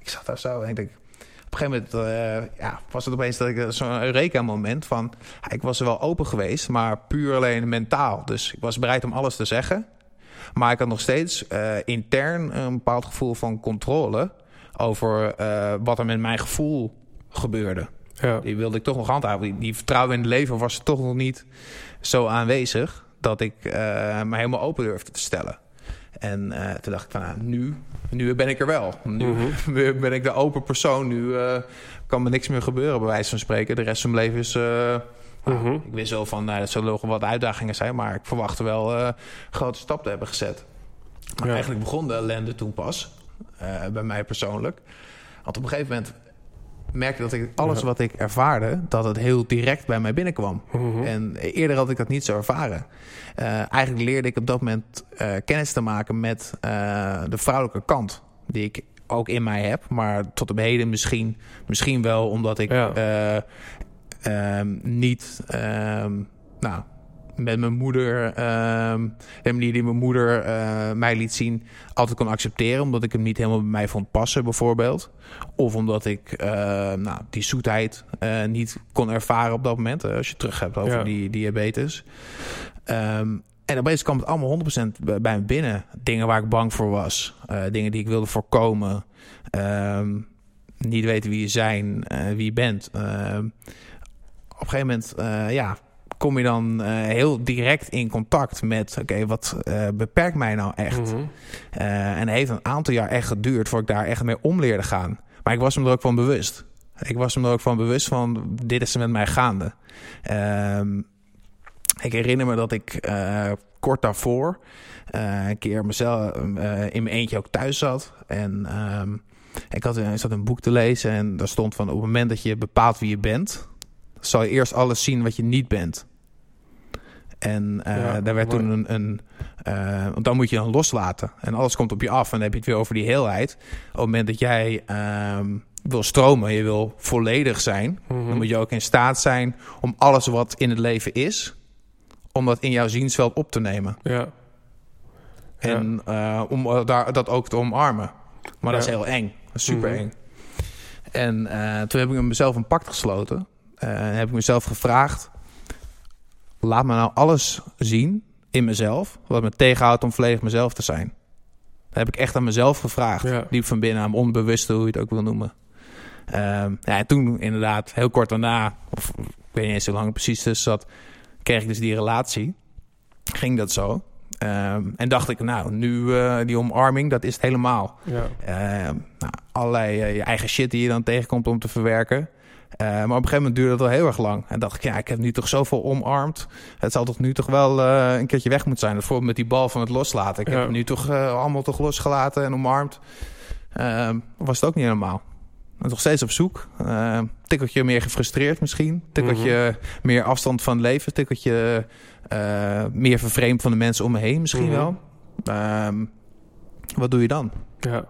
ik zat daar zo en ik denk, op een gegeven moment ja, was het opeens dat ik zo'n Eureka-moment van, ik was er wel open geweest, maar puur alleen mentaal. Dus ik was bereid om alles te zeggen, maar ik had nog steeds intern een bepaald gevoel van controle over wat er met mijn gevoel gebeurde. Ja. Die wilde ik toch nog handhaven. Die, die vertrouwen in het leven was toch nog niet zo aanwezig dat ik me helemaal open durfde te stellen. En uh, toen dacht ik van, nou, nu, nu ben ik er wel. Nu Mhm. mm -hmm. ben ik de open persoon. Nu uh, kan me niks meer gebeuren, bij wijze van spreken. De rest van mijn leven is... Mhm. Nou, ik wist wel van, nou, dat zullen nog wat uitdagingen zijn... maar ik verwachtte wel een grote stap te hebben gezet. Maar Ja. eigenlijk begon de ellende toen pas. bij mij persoonlijk. Want op een gegeven moment merkte dat ik alles wat ik ervaarde, dat het heel direct bij mij binnenkwam. Mhm. En eerder had ik dat niet zo ervaren. Uh, eigenlijk leerde ik op dat moment uh, kennis te maken met uh, de vrouwelijke kant, die ik ook in mij heb, maar tot op heden misschien, misschien wel omdat ik Ja. um, niet, um, nou, met mijn moeder, um, de manier die mijn moeder uh, mij liet zien, altijd kon accepteren. Omdat ik hem niet helemaal bij mij vond passen, bijvoorbeeld. Of omdat ik uh, nou, die zoetheid uh, niet kon ervaren op dat moment. als je terug hebt over Ja. die diabetes. Um, en opeens kwam het allemaal 100% bij me binnen. Dingen waar ik bang voor was. Uh, dingen die ik wilde voorkomen. Um, niet weten wie je zijn, uh, wie je bent. Op een gegeven moment, uh, ja, kom je dan uh, heel direct in contact met... oké, wat uh, beperkt mij nou echt? Mhm. Uh, en heeft een aantal jaar echt geduurd... voor ik daar echt mee om leerde gaan. Maar ik was me er ook van bewust. Ik was me er ook van bewust van... dit is er met mij gaande. Um, ik herinner me dat ik kort daarvoor... Een keer mezelf in mijn eentje ook thuis zat. En um, ik, had, ik zat een boek te lezen en daar stond van... op het moment dat je bepaalt wie je bent... zal je eerst alles zien wat je niet bent. En uh, Ja, daar werd mooi. toen een... een uh, want dan moet je dan loslaten. En alles komt op je af. En dan heb je het weer over die heelheid. Op het moment dat jij um, wil stromen, je wil volledig zijn... Mhm. dan moet je ook in staat zijn om alles wat in het leven is... om dat in jouw ziensveld op te nemen. Ja. En uh, om daar, dat ook te omarmen. Maar dat is heel eng. Dat is super Mhm. eng. En toen heb ik mezelf een pact gesloten. En heb ik mezelf gevraagd... laat me nou alles zien in mezelf... wat me tegenhoudt om volledig mezelf te zijn. heb ik echt aan mezelf gevraagd. Ja. Diep van binnen, aan mijn onbewuste, hoe je het ook wil noemen. Ehm, ja, en toen inderdaad, heel kort daarna, of ik weet niet eens hoe lang het precies tussen zat, kreeg ik dus die relatie. Ging dat zo. Ehm, en dacht ik, nou, nu eh, die omarming, dat is het helemaal. Ja. Ehm, nou, allerlei eh, je eigen shit die je dan tegenkomt om te verwerken. Eh, maar op een gegeven moment duurde dat wel heel erg lang. En dacht ik, ja, ik heb nu toch zoveel omarmd. Het zal toch nu toch wel eh, een keertje weg moeten zijn. Bijvoorbeeld met die bal van het loslaten. Ik Ja. heb het nu toch eh, allemaal toch losgelaten en omarmd. Ehm, was het ook niet helemaal. Ben nog steeds op zoek. Ehm tikkeltje meer gefrustreerd misschien. Tikkeltje meer afstand van het leven. Tikkeltje eh, meer vervreemd van de mensen om me heen misschien Mhm. wel. Ehm, wat doe je dan? Ja.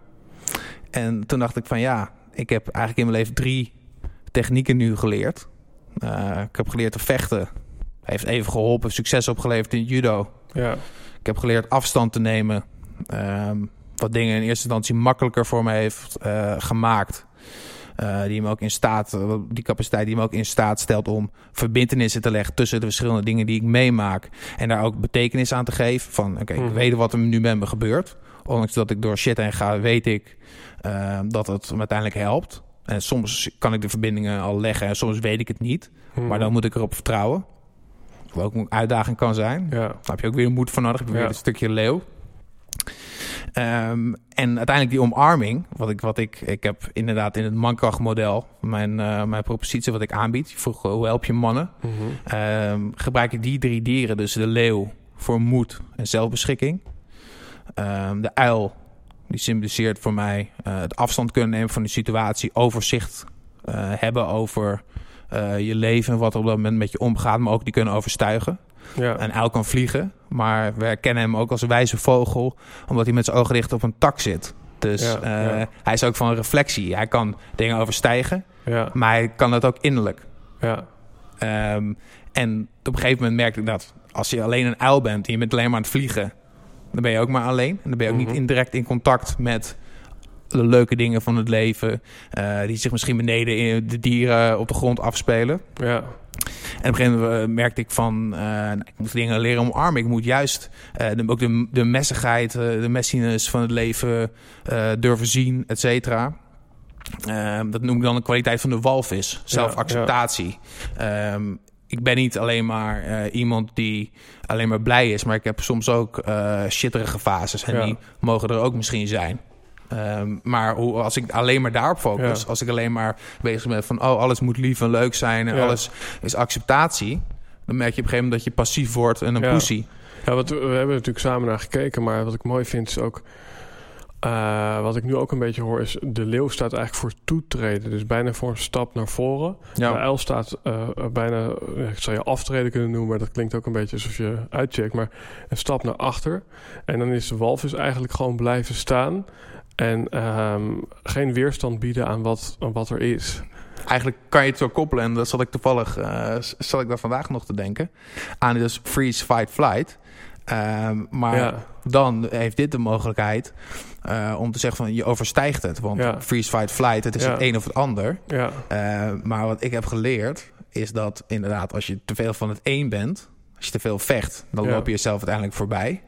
En toen dacht ik van ja, ik heb eigenlijk in mijn leven drie technieken nu geleerd. Eh, ik heb geleerd te vechten. Heeft even geholpen, succes opgeleverd in judo. Ja. Ik heb geleerd afstand te nemen. Ehm, wat dingen in eerste instantie makkelijker voor me heeft eh, gemaakt. Eh, die me ook in staat, die capaciteit die me ook in staat stelt om verbindenissen te leggen tussen de verschillende dingen die ik meemaak. En daar ook betekenis aan te geven. Van oké, Mhm. ik weet wat er nu met me gebeurt. Ondanks dat ik door shit heen ga, weet ik dat het me uiteindelijk helpt. En soms kan ik de verbindingen al leggen en soms weet ik het niet. Mhm. Maar dan moet ik erop vertrouwen. Wat ook een uitdaging kan zijn. Ja. Daar heb je ook weer moed voor nodig. Heb je weer een stukje leeuw. Ehm, en uiteindelijk die omarming, wat ik, wat ik, ik heb inderdaad in het mankrachtmodel, mijn, eh, mijn propositie wat ik aanbied, je vroeg hoe help je mannen, Mhm. Ehm, gebruik ik die drie dieren, dus de leeuw voor moed en zelfbeschikking, Ehm, de uil, die symboliseert voor mij eh, het afstand kunnen nemen van de situatie, overzicht eh, hebben over eh, je leven, wat er op dat moment met je omgaat, maar ook die kunnen overstuigen. Ja. Een uil kan vliegen, maar we herkennen hem ook als een wijze vogel, omdat hij met zijn ogen gericht op een tak zit. Dus Ja, ja. hij is ook van reflectie. Hij kan dingen overstijgen, Ja. maar hij kan dat ook innerlijk. Ja. Ehm, en op een gegeven moment merkte ik dat als je alleen een uil bent en je bent alleen maar aan het vliegen, dan ben je ook maar alleen. En dan ben je ook Mhm. niet indirect in contact met de leuke dingen van het leven, eh, die zich misschien beneden in de dieren op de grond afspelen. Ja. En op een gegeven moment eh, merkte ik van, eh, nou, ik moet dingen leren omarmen. Ik moet juist de, ook de, de messigheid, de messiness van het leven durven zien, et cetera. Ehm, dat noem ik dan de kwaliteit van de walvis. Zelfacceptatie. Ehm, ik ben niet alleen maar eh, iemand die alleen maar blij is, maar ik heb soms ook eh shitterige fases. En Ja. die mogen er ook misschien zijn. Ehm, maar hoe, als ik alleen maar daarop focus, Ja. als ik alleen maar bezig ben van, oh, alles moet lief en leuk zijn en Ja. alles is acceptatie, dan merk je op een gegeven moment dat je passief wordt en een pussy. Ja, wat, we hebben natuurlijk samen naar gekeken, maar wat ik mooi vind is ook... eh, wat ik nu ook een beetje hoor is... de leeuw staat eigenlijk voor toetreden. Dus bijna voor een stap naar voren. De uil staat eh, bijna... ja, ik zou je aftreden kunnen noemen... maar dat klinkt ook een beetje alsof je uitcheckt. Maar een stap naar achter. En dan is de walvis eigenlijk gewoon blijven staan... en ehm, geen weerstand bieden aan wat, aan wat er is. Eigenlijk kan je het zo koppelen, en dat zat ik toevallig, eh zat ik daar vandaag nog te denken, aan dus freeze, fight, flight. Ehm, maar Ja. dan heeft dit de mogelijkheid eh, om te zeggen van je overstijgt het. Want Ja. freeze, fight, flight, het is Ja. het een of het ander. Ja, Eh, maar wat ik heb geleerd is dat inderdaad als je te veel van het een bent, als je te veel vecht, dan loop je jezelf uiteindelijk voorbij.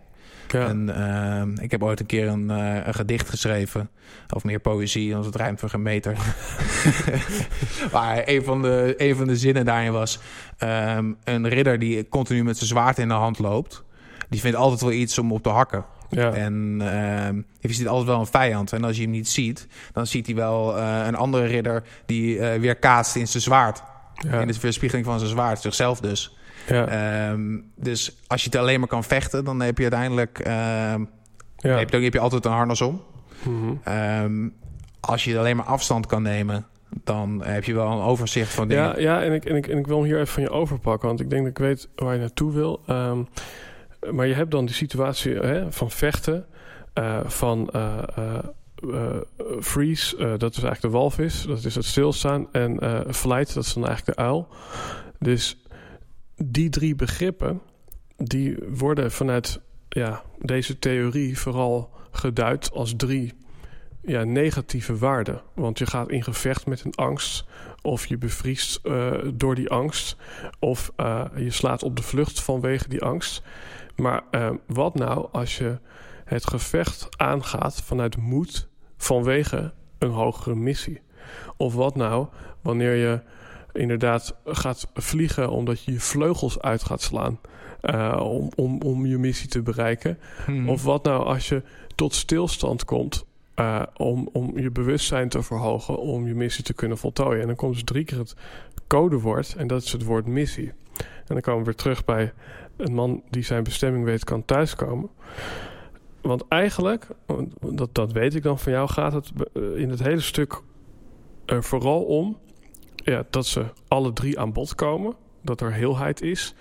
ja. En ehm, ik heb ooit een keer een, eh, een gedicht geschreven. Of meer poëzie, want het ruimt voor geen meter. maar een van, de, een van de zinnen daarin was... ehm, een ridder die continu met zijn zwaard in de hand loopt... die vindt altijd wel iets om op te hakken. ja. En ehm je ziet altijd wel een vijand. En als je hem niet ziet, dan ziet hij wel eh, een andere ridder... die eh, weer kaatst in zijn zwaard. ja. In de verspiegeling van zijn zwaard, zichzelf dus. ja. Ehm, dus als je het alleen maar kan vechten... dan heb je uiteindelijk... ehm, ja. heb, je, heb je altijd een harnas om. Mhm. Als je alleen maar afstand kan nemen, dan heb je wel een overzicht van dingen. Ja, ja en, ik, en, ik, en ik wil hem hier even van je overpakken, want ik denk dat ik weet waar je naartoe wil. Ehm, maar je hebt dan die situatie hè, van vechten, eh, van eh, eh, freeze, dat is eigenlijk de walvis, dat is het stilstaan, en flight, dat is dan eigenlijk de uil. Dus die drie begrippen, die worden vanuit ja, deze theorie vooral geduid als drie ja, negatieve waarden. Want je gaat in gevecht met een angst. Of je bevriest door die angst. Of je slaat op de vlucht vanwege die angst. Maar eh, wat nou als je het gevecht aangaat vanuit moed vanwege een hogere missie. Of wat nou wanneer je inderdaad gaat vliegen omdat je je vleugels uit gaat slaan uh, om, om, om je missie te bereiken. Mhm. Of wat nou als je tot stilstand komt uh, om, om je bewustzijn te verhogen om je missie te kunnen voltooien. En dan komt dus drie keer het codewoord en dat is het woord missie. En dan komen we weer terug bij een man die zijn bestemming weet kan thuiskomen. Want eigenlijk, dat, dat weet ik dan van jou, gaat het in het hele stuk er vooral om ja, dat ze alle drie aan bod komen. Dat er heelheid is.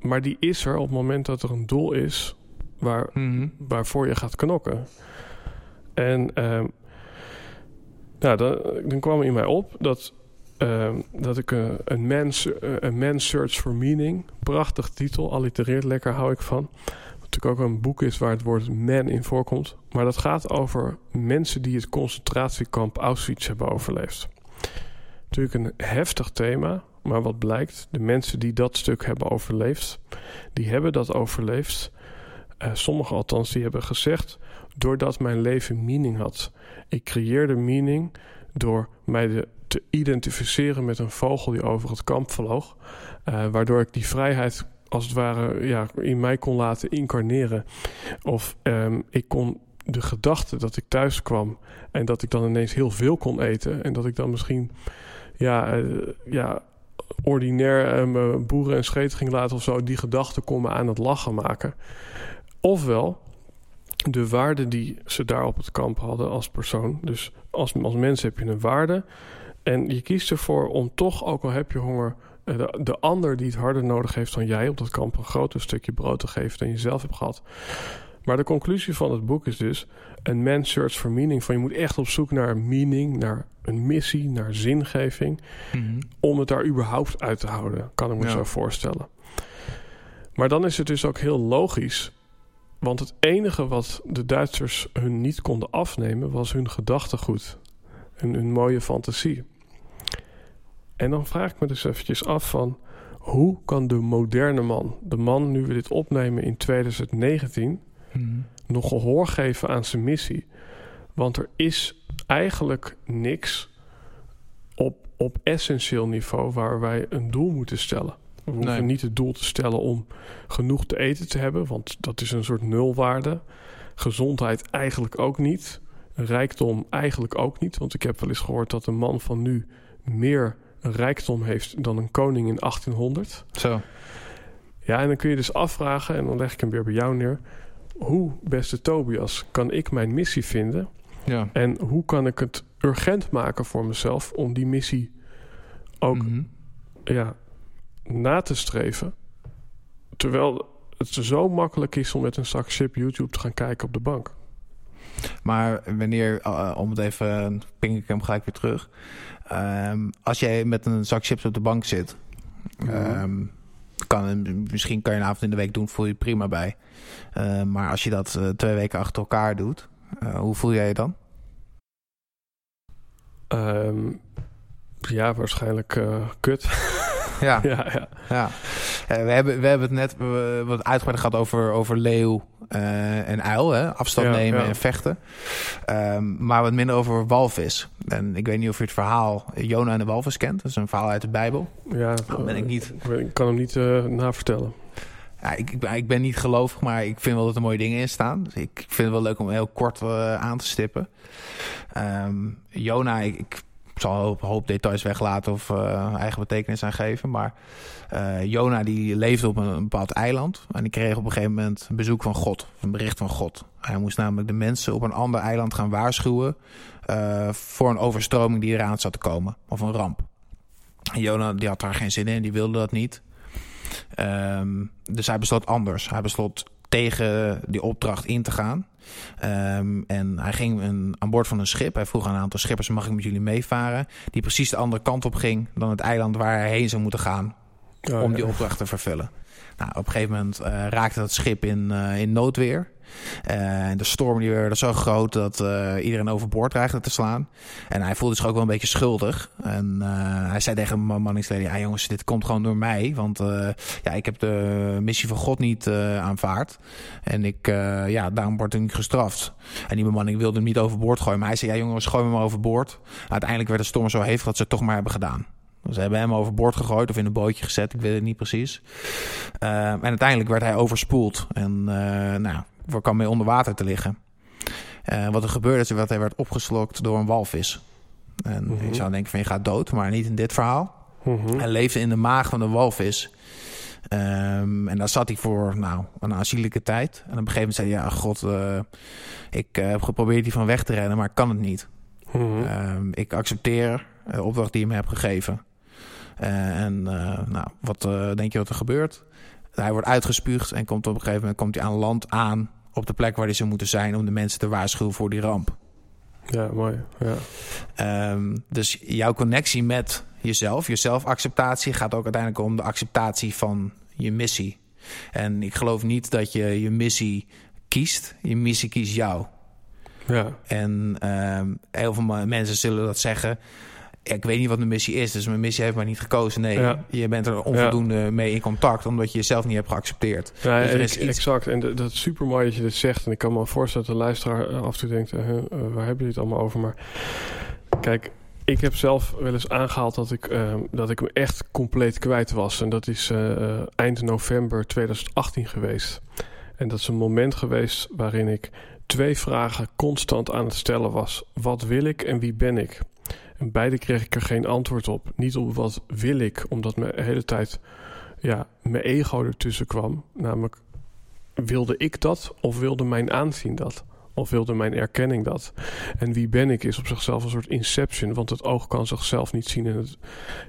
Maar die is er op het moment dat er een doel is waar, Mhm. waarvoor je gaat knokken. En ehm nou, dan, dan kwam in mij op dat, ehm, dat ik eh, een, man's, eh, een man's Search for Meaning, prachtig titel, allitereert lekker, hou ik van. Wat natuurlijk ook een boek is waar het woord man in voorkomt. Maar dat gaat over mensen die het concentratiekamp Auschwitz hebben overleefd. Natuurlijk een heftig thema, maar wat blijkt, de mensen die dat stuk hebben overleefd, die hebben dat overleefd. Uh, sommigen althans, die hebben gezegd, doordat mijn leven meaning had. Ik creëerde meaning door mij de, te identificeren met een vogel die over het kamp vloog. Uh, waardoor ik die vrijheid als het ware ja, in mij kon laten incarneren. Of um, ik kon de gedachte dat ik thuis kwam en dat ik dan ineens heel veel kon eten. En dat ik dan misschien ja, uh, ja, ordinair uh, boeren en scheten ging laten of zo. Die gedachte kon me aan het lachen maken. Ofwel de waarde die ze daar op het kamp hadden als persoon. Dus als, als mens heb je een waarde. En je kiest ervoor om toch, ook al heb je honger, de, de ander die het harder nodig heeft dan jij op dat kamp een groter stukje brood te geven dan je zelf hebt gehad. Maar de conclusie van het boek is dus: een man search for meaning. Van je moet echt op zoek naar meaning, naar een missie, naar zingeving. Mhm. Om het daar überhaupt uit te houden, kan ik me Ja. zo voorstellen. Maar dan is het dus ook heel logisch. Want het enige wat de Duitsers hun niet konden afnemen was hun gedachtegoed. Hun, hun mooie fantasie. En dan vraag ik me dus eventjes af van... hoe kan de moderne man, de man nu we dit opnemen in 2019... Mhm. nog gehoor geven aan zijn missie? Want er is eigenlijk niks op, op essentieel niveau waar wij een doel moeten stellen. We hoeven Nee. niet het doel te stellen om genoeg te eten te hebben, want dat is een soort nulwaarde. Gezondheid eigenlijk ook niet. Rijkdom eigenlijk ook niet, want ik heb wel eens gehoord dat een man van nu meer rijkdom heeft dan een koning in 1800. Zo. Ja, en dan kun je dus afvragen, en dan leg ik hem weer bij jou neer. Hoe, beste Tobias, kan ik mijn missie vinden? Ja. En hoe kan ik het urgent maken voor mezelf om die missie ook Mhm. ja, na te streven? Terwijl het zo makkelijk is om met een zak chip YouTube te gaan kijken op de bank. Maar wanneer, uh, om het even, ping ik hem gelijk weer terug. Um, als jij met een zak chips op de bank zit, um, kan, misschien kan je een avond in de week doen, voel je prima bij. Uh, maar als je dat uh, twee weken achter elkaar doet, uh, hoe voel jij je dan? Um, ja, waarschijnlijk uh, kut. Ja, ja, ja. ja. Uh, we, hebben, we hebben het net uh, wat uitgebreid gehad over, over leeuw uh, en uil. Hè? Afstand ja, nemen ja. en vechten. Um, maar wat minder over walvis. En ik weet niet of je het verhaal Jona en de walvis kent. Dat is een verhaal uit de Bijbel. Ja, dat ben ik niet. Ik kan hem niet uh, navertellen. Ja, ik, ik, ben, ik ben niet gelovig, maar ik vind wel dat er mooie dingen in staan. Dus ik vind het wel leuk om heel kort uh, aan te stippen. Um, Jona, ik, ik zal een hoop details weglaten of uh, eigen betekenis aan geven. Maar uh, Jona die leefde op een, bepaald eiland. En die kreeg op een gegeven moment een bezoek van God. Een bericht van God. Hij moest namelijk de mensen op een ander eiland gaan waarschuwen... Uh, voor een overstroming die eraan zat te komen. Of een ramp. Jona die had daar geen zin in. Die wilde dat niet. Um, dus hij besloot anders. Hij besloot tegen die opdracht in te gaan. Um, en hij ging een, aan boord van een schip. Hij vroeg aan een aantal schippers: mag ik met jullie meevaren? Die precies de andere kant op ging dan het eiland waar hij heen zou moeten gaan. Oh, om die opdracht te vervullen. Nou, op een gegeven moment uh, raakte dat schip in, uh, in noodweer. En de storm die werd zo groot dat uh, iedereen overboord dreigde te slaan. En hij voelde zich ook wel een beetje schuldig. En uh, hij zei tegen mijn manningsleden, ja jongens, dit komt gewoon door mij. Want uh, ja, ik heb de missie van God niet aanvaard. En ik, ja, daarom word ik gestraft. En die bemanning wilde hem niet overboord gooien. Maar hij zei, ja jongens, gooi me maar overboord. Uiteindelijk werd de storm zo hevig dat ze het toch maar hebben gedaan. Ze hebben hem overboord gegooid of in een bootje gezet, ik weet het niet precies. En uiteindelijk werd hij overspoeld en uh, nou, kwam mee onder water te liggen. Uh, wat er gebeurde is dat hij werd opgeslokt door een walvis. En mm -hmm. je zou denken van je gaat dood, maar niet in dit verhaal. Mm -hmm. Hij leefde in de maag van de walvis. Um, en daar zat hij voor nou, een aanzienlijke tijd. En op een gegeven moment zei hij, ja god, ik heb geprobeerd die van weg te rennen, maar ik kan het niet. Mm -hmm. um, ik accepteer de opdracht die je me hebt gegeven. En nou, wat denk je wat er gebeurt? Hij wordt uitgespuugd en komt op een gegeven moment komt hij aan land aan op de plek waar hij zou moeten zijn om de mensen te waarschuwen voor die ramp. Ja, mooi. Ja. Um, dus jouw connectie met jezelf, je zelfacceptatie, gaat ook uiteindelijk om de acceptatie van je missie. En ik geloof niet dat je je missie kiest, je missie kiest jou. Ja. En um, heel veel mensen zullen dat zeggen ik weet niet wat mijn missie is, dus mijn missie heeft mij niet gekozen. Nee, ja. je bent er onvoldoende ja. mee in contact, omdat je jezelf niet hebt geaccepteerd. Ja, dus iets... exact. En dat is super mooi dat je dit zegt. En ik kan me voorstellen dat de luisteraar af en toe denkt, uh, uh, waar hebben jullie het allemaal over? Maar kijk, ik heb zelf wel eens aangehaald dat ik, uh, dat ik me echt compleet kwijt was. En dat is eind november 2018 geweest. En dat is een moment geweest waarin ik twee vragen constant aan het stellen was. Wat wil ik en wie ben ik? En beide kreeg ik er geen antwoord op. Niet op wat wil ik, omdat me de hele tijd ja, mijn ego ertussen kwam. Namelijk, wilde ik dat of wilde mijn aanzien dat? Of wilde mijn erkenning dat? En wie ben ik is op zichzelf een soort inception. Want het oog kan zichzelf niet zien. En het,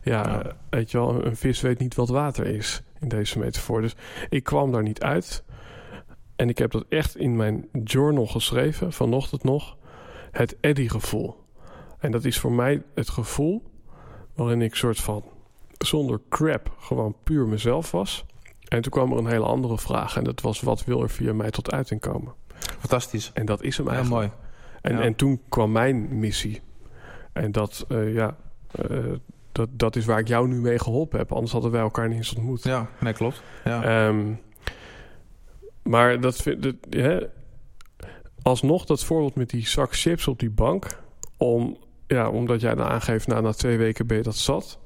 ja, ja. weet je wel, een vis weet niet wat water is in deze metafoor. Dus ik kwam daar niet uit. En ik heb dat echt in mijn journal geschreven, vanochtend nog. Het Eddie-gevoel. En dat is voor mij het gevoel waarin ik soort van zonder crap gewoon puur mezelf was. En toen kwam er een hele andere vraag. En dat was: wat wil er via mij tot uiting komen? Fantastisch. En dat is hem Heel eigenlijk. mooi. En, Ja. en toen kwam mijn missie. En dat, eh, ja, eh, dat, dat is waar ik jou nu mee geholpen heb. Anders hadden wij elkaar niet eens ontmoet. Ja, nee, klopt. Ja. Ehm, maar dat, vind- hè, alsnog dat voorbeeld met die zak chips op die bank. Om, ja, omdat jij dan aangeeft, nou, na twee weken ben je dat zat.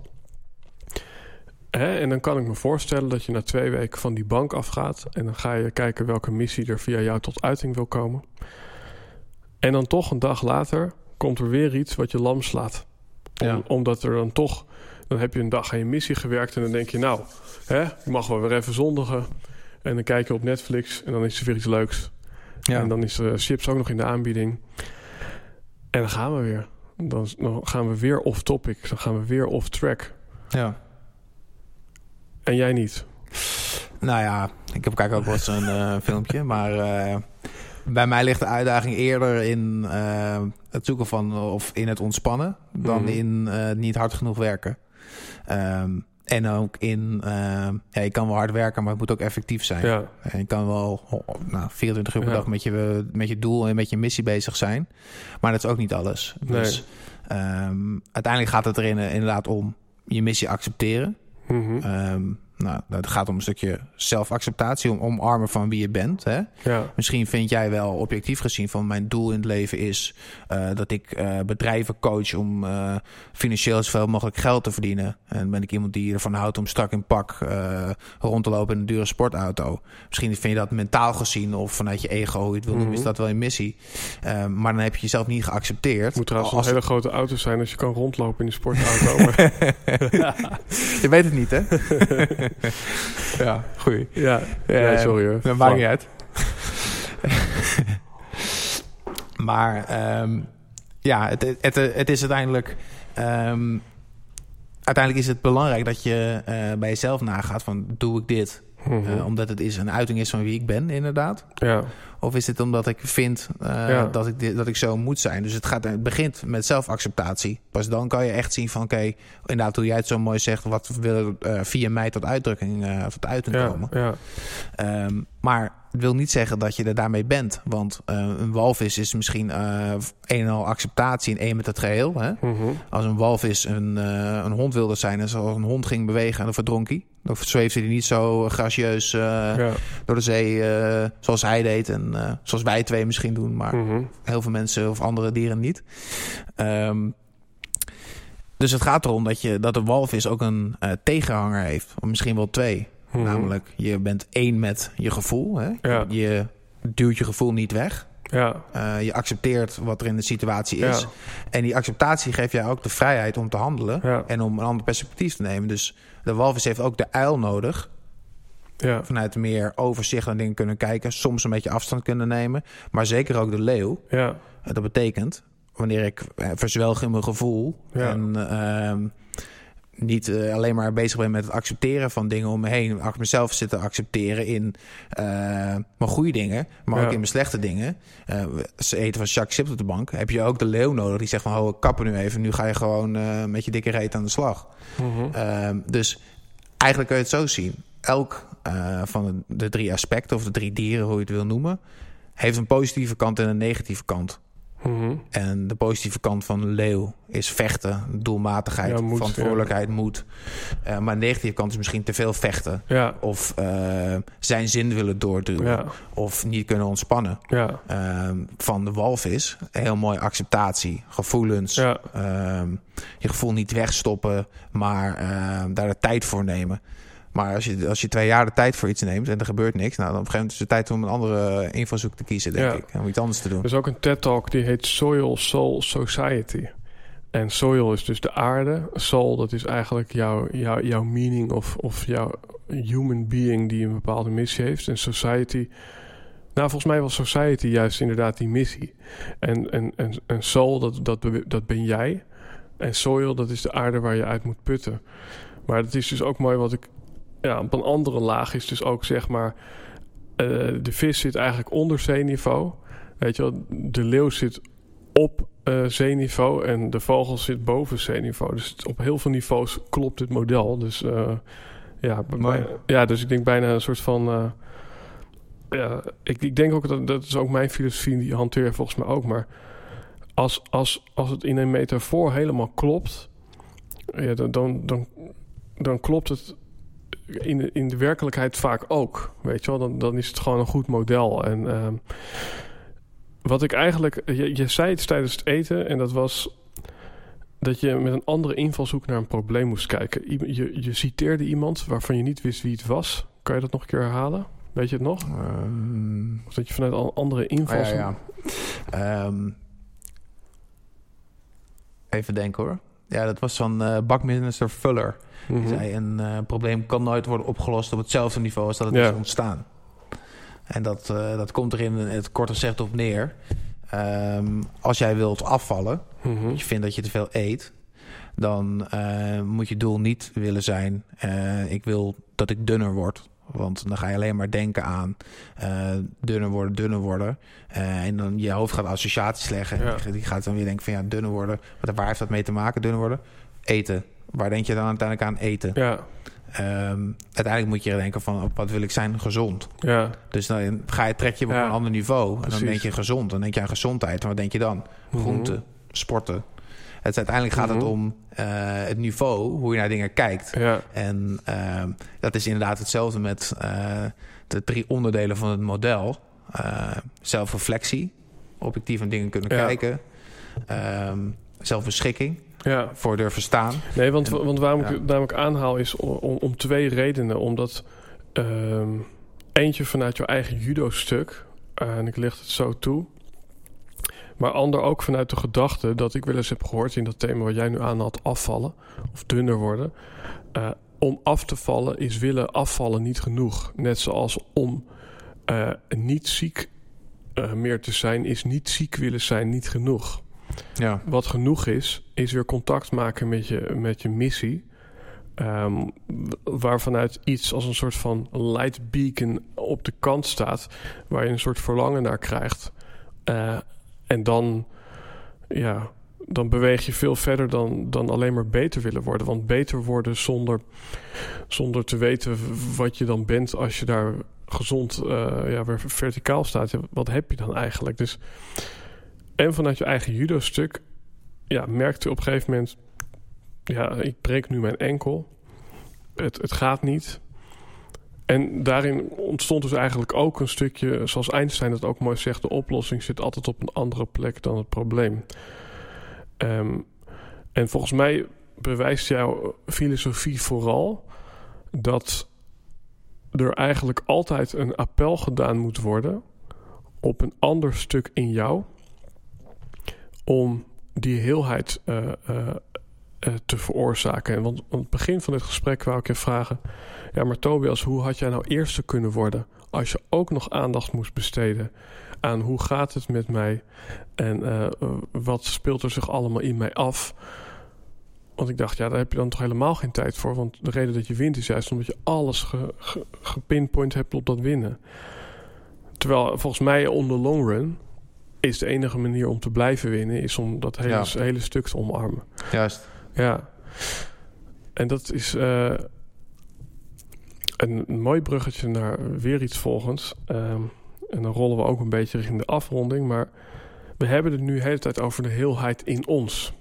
Hè, en dan kan ik me voorstellen dat je na twee weken van die bank afgaat. En dan ga je kijken welke missie er via jou tot uiting wil komen. En dan toch een dag later komt er weer iets wat je lam slaat. Om- Ja. Omdat er dan toch... Dan heb je een dag aan je missie gewerkt en dan denk je... nou, hè, ik mag wel weer even zondigen. En dan kijk je op Netflix en dan is er weer iets leuks. ja. En dan is de chips ook nog in de aanbieding. En dan gaan we weer. Dan, dan gaan we weer off topic. Dan gaan we weer off track. ja. En jij niet. Nou ja, ik heb kijk ook wel eens een eh, filmpje, maar eh, bij mij ligt de uitdaging eerder in eh, het zoeken van of in het ontspannen dan Mhm. in niet hard genoeg werken. Ehm, en ook in, eh, ja, je kan wel hard werken, maar het moet ook effectief zijn. Ja, En je kan wel oh, nou, 24 uur per Ja. dag met je, met je doel en met je missie bezig zijn. Maar dat is ook niet alles. Nee. Dus ehm, uiteindelijk gaat het erin inderdaad om je missie accepteren. Mhm. Ehm, nou, het gaat om een stukje zelfacceptatie, om omarmen van wie je bent. Hè? ja. Misschien vind jij wel objectief gezien van mijn doel in het leven is eh, dat ik eh, bedrijven coach om eh, financieel zoveel mogelijk geld te verdienen. En ben ik iemand die ervan houdt om strak in pak rond te lopen in een dure sportauto. Misschien vind je dat mentaal gezien of vanuit je ego, hoe je het wil noemen, Mhm. is dat wel een missie. Maar dan heb je jezelf niet geaccepteerd. Het moet trouwens Als- een hele grote auto zijn als je kan rondlopen in die sportauto. Je weet het niet, hè? ja, goeie. ja, Ja, ja, sorry hoor. Dat maakt niet uit. maar ehm, ja, het, het, het is uiteindelijk... ehm, uiteindelijk is het belangrijk dat je eh, bij jezelf nagaat van... doe ik dit Mhm. Eh, omdat het is een uiting is van wie ik ben, inderdaad. ja. Of is het omdat ik vind eh, Ja. dat, ik dat ik zo moet zijn? Dus het, gaat, het begint met zelfacceptatie. Pas dan kan je echt zien van... oké, inderdaad, hoe jij het zo mooi zegt... wat wil eh via mij tot uitdrukking, eh, tot uiting Ja, komen. ja, Ehm, maar het wil niet zeggen dat je er daarmee bent. Want een walvis is misschien een en al acceptatie in één met het geheel. Hè? Mhm. Als een walvis een, een hond wilde zijn... en zoals een hond ging bewegen, dan verdronk hij. Dan zweefde hij niet zo gracieus eh, ja. door de zee eh, zoals hij deed. En eh, zoals wij twee misschien doen. Maar Mhm. heel veel mensen of andere dieren niet. Ehm, dus het gaat erom dat, je, dat een walvis ook een tegenhanger heeft. Of misschien wel twee. Mhm. Namelijk, je bent één met je gevoel. Hè? Ja. Je duwt je gevoel niet weg. Ja, je accepteert wat er in de situatie is. Ja. En die acceptatie geeft jou ook de vrijheid om te handelen. Ja. En om een ander perspectief te nemen. Dus de walvis heeft ook de uil nodig. ja, Vanuit meer overzicht naar dingen kunnen kijken. Soms een beetje afstand kunnen nemen. Maar zeker ook de leeuw. ja, Dat betekent, wanneer ik eh, verzwelg in mijn gevoel Ja. en ehm, niet eh, alleen maar bezig ben met het accepteren van dingen om me heen, achter mezelf zitten accepteren in eh, mijn goede dingen, maar Ja. ook in mijn slechte dingen. Eh, ze eten van Jacques Chip op de bank. Heb je ook de leeuw nodig die zegt van, oh, kappen nu even, nu ga je gewoon met je dikke reet aan de slag. Mhm. Ehm, dus eigenlijk kun je het zo zien. Elk van de drie aspecten, of de drie dieren, hoe je het wil noemen, heeft een positieve kant en een negatieve kant. Mhm. En de positieve kant van leeuw is vechten, doelmatigheid, Ja, moed, verantwoordelijkheid, moed. Eh, maar de negatieve kant is misschien te veel vechten. ja, Of eh, zijn zin willen doorduwen. ja, Of niet kunnen ontspannen. ja, Ehm, van de walvis, heel mooi acceptatie, gevoelens. Ehm, je gevoel niet wegstoppen, maar ehm, daar de tijd voor nemen. Maar als je, als je twee jaar de tijd voor iets neemt en er gebeurt niks... Nou, dan op een gegeven moment is het tijd om een andere invalshoek te kiezen, denk Ja. ik. Om iets anders te doen. Er is ook een TED-talk die heet Soil Soul Society. En soil is dus de aarde. Soul, dat is eigenlijk jouw, jouw, jouw meaning of, of jouw human being die een bepaalde missie heeft. En society... Nou, volgens mij was society juist inderdaad die missie. En, en, en, en soul, dat, dat, dat ben jij. En soil, dat is de aarde waar je uit moet putten. Maar het is dus ook mooi wat ik... Ja, op een andere laag is dus ook zeg maar... eh, de vis zit eigenlijk onder zeeniveau. Weet je wel, de leeuw zit op eh, zeeniveau en de vogel zit boven zeeniveau. Dus op heel veel niveaus klopt dit model. Dus eh, ja, ja, dus ik denk bijna een soort van. ja, ik, ik denk ook dat dat is ook mijn filosofie, die hanteer volgens mij ook. Maar als, als, als het in een metafoor helemaal klopt, ja, dan, dan, dan, dan klopt het in de, in de werkelijkheid vaak ook. Weet je wel, dan, dan is het gewoon een goed model. En ehm, wat ik eigenlijk, je, je zei het tijdens het eten en dat was dat je met een andere invalshoek naar een probleem moest kijken. I- Je, je citeerde iemand waarvan je niet wist wie het was. Kan je dat nog een keer herhalen? Weet je het nog? Ehm, Of dat je vanuit een andere Oh, ja, invalshoek... ja. Ehm, even denken hoor. Ja, dat was van eh bakminister Fuller. Mhm. Die zei, een eh, probleem kan nooit worden opgelost op hetzelfde niveau als dat het Ja. is ontstaan. En dat, eh, dat komt er in het korte zegt op neer. Ehm, als jij wilt afvallen, Mhm. je vindt dat je te veel eet, dan moet je doel niet willen zijn: ik wil dat ik dunner word. Want dan ga je alleen maar denken aan eh, dunner worden, dunner worden. Eh, en dan je hoofd gaat associaties leggen. Ja. Die gaat dan weer denken van ja, dunner worden. Wat, waar heeft dat mee te maken, dunner worden? Eten. Waar denk je dan uiteindelijk aan eten? Ja, Ehm, uiteindelijk moet je denken van wat wil ik zijn? Gezond. ja, Dus dan ga je, trek je op Ja, een ander niveau. En dan denk je gezond. Dan denk je aan gezondheid. Maar wat denk je dan? Mhm. Groenten, sporten. Het, uiteindelijk gaat het Mhm. om eh, het niveau, hoe je naar dingen kijkt. ja, En ehm, dat is inderdaad hetzelfde met eh, de drie onderdelen van het model. Eh, zelfreflectie, objectief aan dingen kunnen Ja. kijken. Ehm, zelfbeschikking, ja. voor durven staan. Nee, want, En- want waarom ik ja. het namelijk aanhaal is om, om, twee redenen. Omdat ehm, eentje vanuit jouw eigen judo-stuk, en ik leg het zo toe. Maar ander ook vanuit de gedachte dat ik wel eens heb gehoord in dat thema wat jij nu aanhaalt, afvallen of dunner worden. Eh, om af te vallen is willen afvallen niet genoeg. Net zoals om eh, niet ziek eh, meer te zijn, is niet ziek willen zijn niet genoeg Ja, wat genoeg is, is weer contact maken met je, met je missie. Um, waarvanuit iets als een soort van light beacon op de kant staat, waar je een soort verlangen naar krijgt. Uh, en dan, ja, dan beweeg je veel verder dan, dan alleen maar beter willen worden. Want beter worden zonder, zonder te weten wat je dan bent als je daar gezond uh, ja, weer verticaal staat. wat heb je dan eigenlijk? Dus, en vanuit je eigen judo-stuk ja, merkte op een gegeven moment... ja, ik breek nu mijn enkel. Het, het gaat niet. En daarin ontstond dus eigenlijk ook een stukje... zoals Einstein het ook mooi zegt... de oplossing zit altijd op een andere plek dan het probleem. Um, en volgens mij bewijst jouw filosofie vooral... dat er eigenlijk altijd een appel gedaan moet worden... op een ander stuk in jou... om die heelheid uh, uh, te veroorzaken. Want aan het begin van dit gesprek wou ik je vragen... ja, maar Tobias, hoe had jij nou eerste kunnen worden... als je ook nog aandacht moest besteden aan hoe gaat het met mij... en wat speelt er zich allemaal in mij af... Want ik dacht, ja, daar heb je dan toch helemaal geen tijd voor. Want de reden dat je wint is juist omdat je alles ge, ge, gepinpoint hebt op dat winnen. Terwijl volgens mij on the long run is de enige manier om te blijven winnen... is om dat hele, ja. hele stuk te omarmen. Juist. Ja. En dat is uh, een, mooi bruggetje naar weer iets volgens. Um, en dan rollen we ook een beetje richting de afronding. Maar we hebben het nu de hele tijd over de heelheid in ons.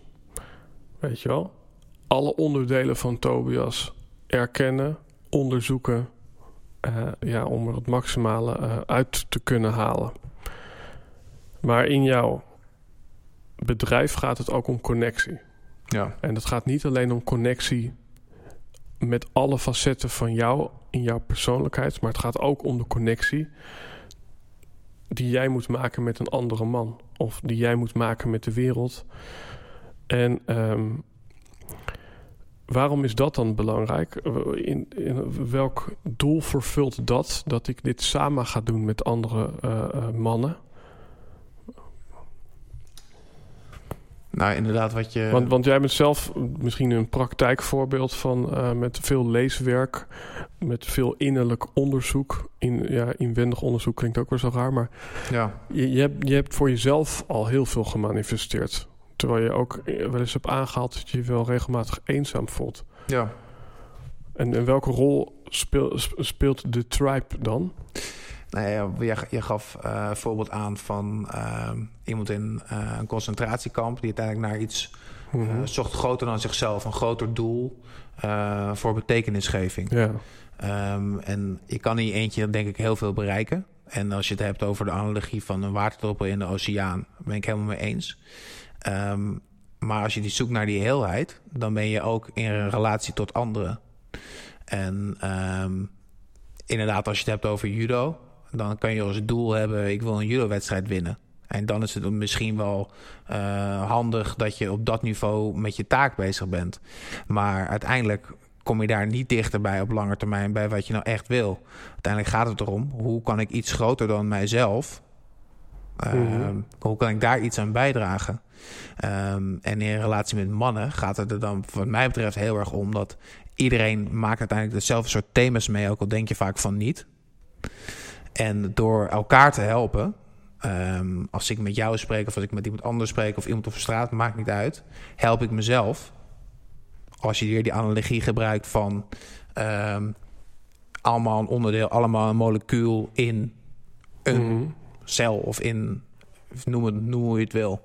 Weet je wel? Alle onderdelen van Tobias erkennen, onderzoeken... Uh, ja, om er het maximale uh, uit te kunnen halen. Maar in jouw bedrijf gaat het ook om connectie. Ja. En het gaat niet alleen om connectie met alle facetten van jou in jouw persoonlijkheid, maar het gaat ook om de connectie die jij moet maken met een andere man of die jij moet maken met de wereld. En um, waarom is dat dan belangrijk? In, in, welk doel vervult dat dat ik dit samen ga doen met andere uh, uh, mannen? Nou, inderdaad, wat je. Want, want jij bent zelf misschien een praktijkvoorbeeld van uh, met veel leeswerk, met veel innerlijk onderzoek. In, ja, inwendig onderzoek klinkt ook weer zo raar, maar ja. je, je, hebt, je hebt voor jezelf al heel veel gemanifesteerd. Terwijl je ook wel eens hebt aangehaald dat je je wel regelmatig eenzaam voelt. Ja. En, en welke rol speel, speelt de tribe dan? Nou ja, je, je gaf uh, een voorbeeld aan van uh, iemand in uh, een concentratiekamp... die uiteindelijk naar iets mm -hmm. zocht groter dan zichzelf. Een groter doel voor betekenisgeving. Ja. Um, en je kan in je eentje denk ik heel veel bereiken. En als je het hebt over de analogie van een waterdruppel in de oceaan... ben ik helemaal mee eens. Um, maar als je die zoekt naar die heelheid... dan ben je ook in een relatie tot anderen. En um, inderdaad, als je het hebt over judo dan kan je als doel hebben: ik wil een judo-wedstrijd winnen. En dan is het misschien wel uh, handig dat je op dat niveau met je taak bezig bent. Maar uiteindelijk kom je daar niet dichterbij op lange termijn bij wat je nou echt wil. Uiteindelijk gaat het erom: hoe kan ik iets groter dan mijzelf? Uh, mm-hmm. Hoe kan ik daar iets aan bijdragen? Um, en in relatie met mannen gaat het er dan, wat mij betreft, heel erg om dat iedereen maakt uiteindelijk dezelfde soort thema's mee, ook al denk je vaak van niet. En door elkaar te helpen, um, als ik met jou spreek of als ik met iemand anders spreek of iemand op straat, maakt niet uit, help ik mezelf. Als je hier die analogie gebruikt van um, allemaal een onderdeel, allemaal een molecuul in een mm -hmm. cel of in, noem, het, noem hoe je het wil.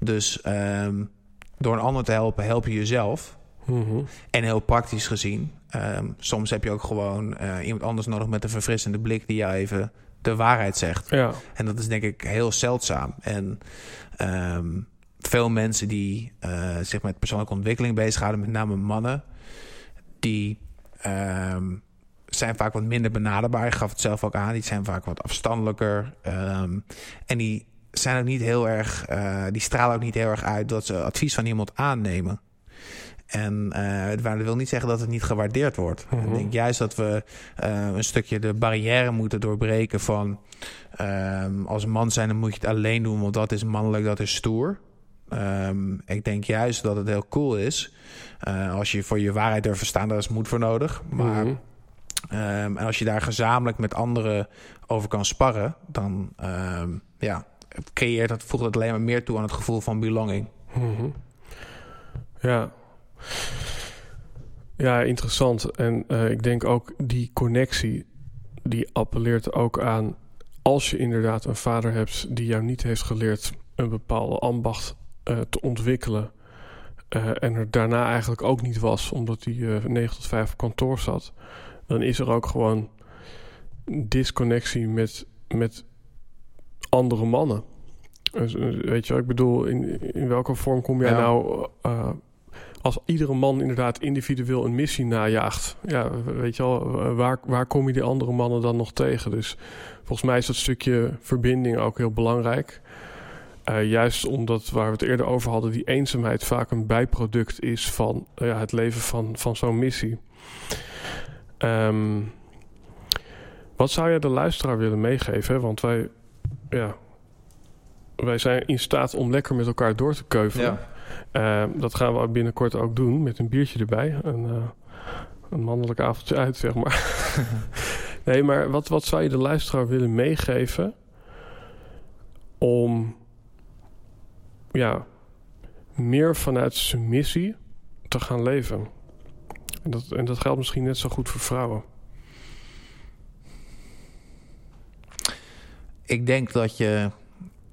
Dus um, door een ander te helpen, help je jezelf. Mm -hmm. En heel praktisch gezien, um, soms heb je ook gewoon uh, iemand anders nodig met een verfrissende blik die jou even de waarheid zegt. Ja. En dat is denk ik heel zeldzaam. En um, veel mensen die uh, zich met persoonlijke ontwikkeling bezighouden, met name mannen, die um, zijn vaak wat minder benaderbaar. Ik gaf het zelf ook aan. Die zijn vaak wat afstandelijker. En die zijn ook niet heel erg, uh, die stralen ook niet heel erg uit dat ze advies van iemand aannemen. En uh, dat wil niet zeggen dat het niet gewaardeerd wordt. Mm -hmm. Ik denk juist dat we uh, een stukje de barrière moeten doorbreken van... Um, als man zijn dan moet je het alleen doen, want dat is mannelijk, dat is stoer. Ehm, ik denk juist dat het heel cool is. eh, als je voor je waarheid durft staan, daar is moed voor nodig. Maar Mhm. Ehm, en als je daar gezamenlijk met anderen over kan sparren, dan ehm, ja, creëert het, voegt het alleen maar meer toe aan het gevoel van belonging. Mhm. Ja. Ja, interessant. En eh, ik denk ook die connectie, die appelleert ook aan als je inderdaad een vader hebt die jou niet heeft geleerd een bepaalde ambacht eh, te ontwikkelen. eh, en er daarna eigenlijk ook niet was, omdat hij eh 9 tot 5 op kantoor zat. Dan is er ook gewoon disconnectie met, met andere mannen. Dus, weet je ik bedoel, in, in welke vorm kom jij Ja. nou... als iedere man inderdaad individueel een missie najaagt... Ja, weet je wel, eh, waar, waar kom je die andere mannen dan nog tegen? Dus volgens mij is dat stukje verbinding ook heel belangrijk. Eh, juist omdat, waar we het eerder over hadden... die eenzaamheid vaak een bijproduct is van eh, ja, het leven van, van zo'n missie. Ehm, wat zou jij de luisteraar willen meegeven? Want wij, ja, wij zijn in staat om lekker met elkaar door te keuvelen. Eh, dat gaan we binnenkort ook doen met een biertje erbij. Een, eh, een mannelijk avondje uit, zeg maar. nee, maar wat, wat zou je de luisteraar willen meegeven om ja, meer vanuit zijn missie te gaan leven? En dat, en dat geldt misschien net zo goed voor vrouwen. Ik denk dat je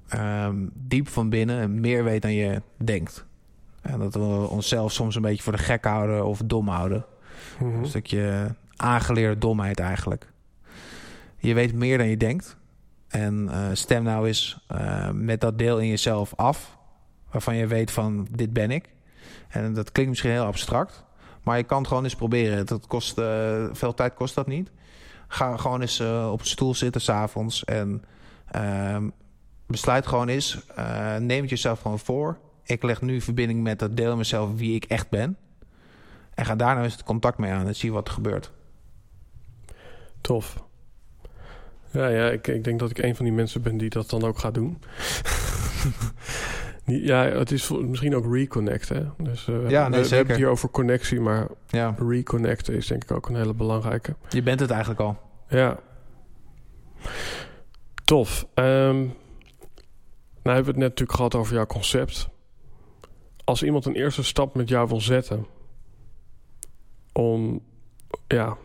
ehm, diep van binnen meer weet dan je denkt. En dat we onszelf soms een beetje voor de gek houden of dom houden. Mhm. Een stukje aangeleerde domheid eigenlijk. Je weet meer dan je denkt. En eh, stem nou eens eh, met dat deel in jezelf af. Waarvan je weet van dit ben ik. En dat klinkt misschien heel abstract. Maar je kan het gewoon eens proberen. Dat kost, eh, veel tijd kost dat niet. Ga gewoon eens op een stoel zitten s'avonds. En ehm, besluit gewoon eens. neem het jezelf gewoon voor. Ik leg nu verbinding met dat deel in mezelf wie ik echt ben. En ga daar nou eens het contact mee aan en zie wat er gebeurt. Tof. Ja, ja ik, ik denk dat ik een van die mensen ben die dat dan ook gaat doen. Ja, het is misschien ook reconnect, hè? Dus, eh, Ja, nee, we hebben het hier over connectie, maar Ja, reconnecten is denk ik ook een hele belangrijke. je bent het eigenlijk al. Ja. Tof. Ehm, nou hebben we het net natuurlijk gehad over jouw concept. Als iemand een eerste stap met jou wil zetten... om ja,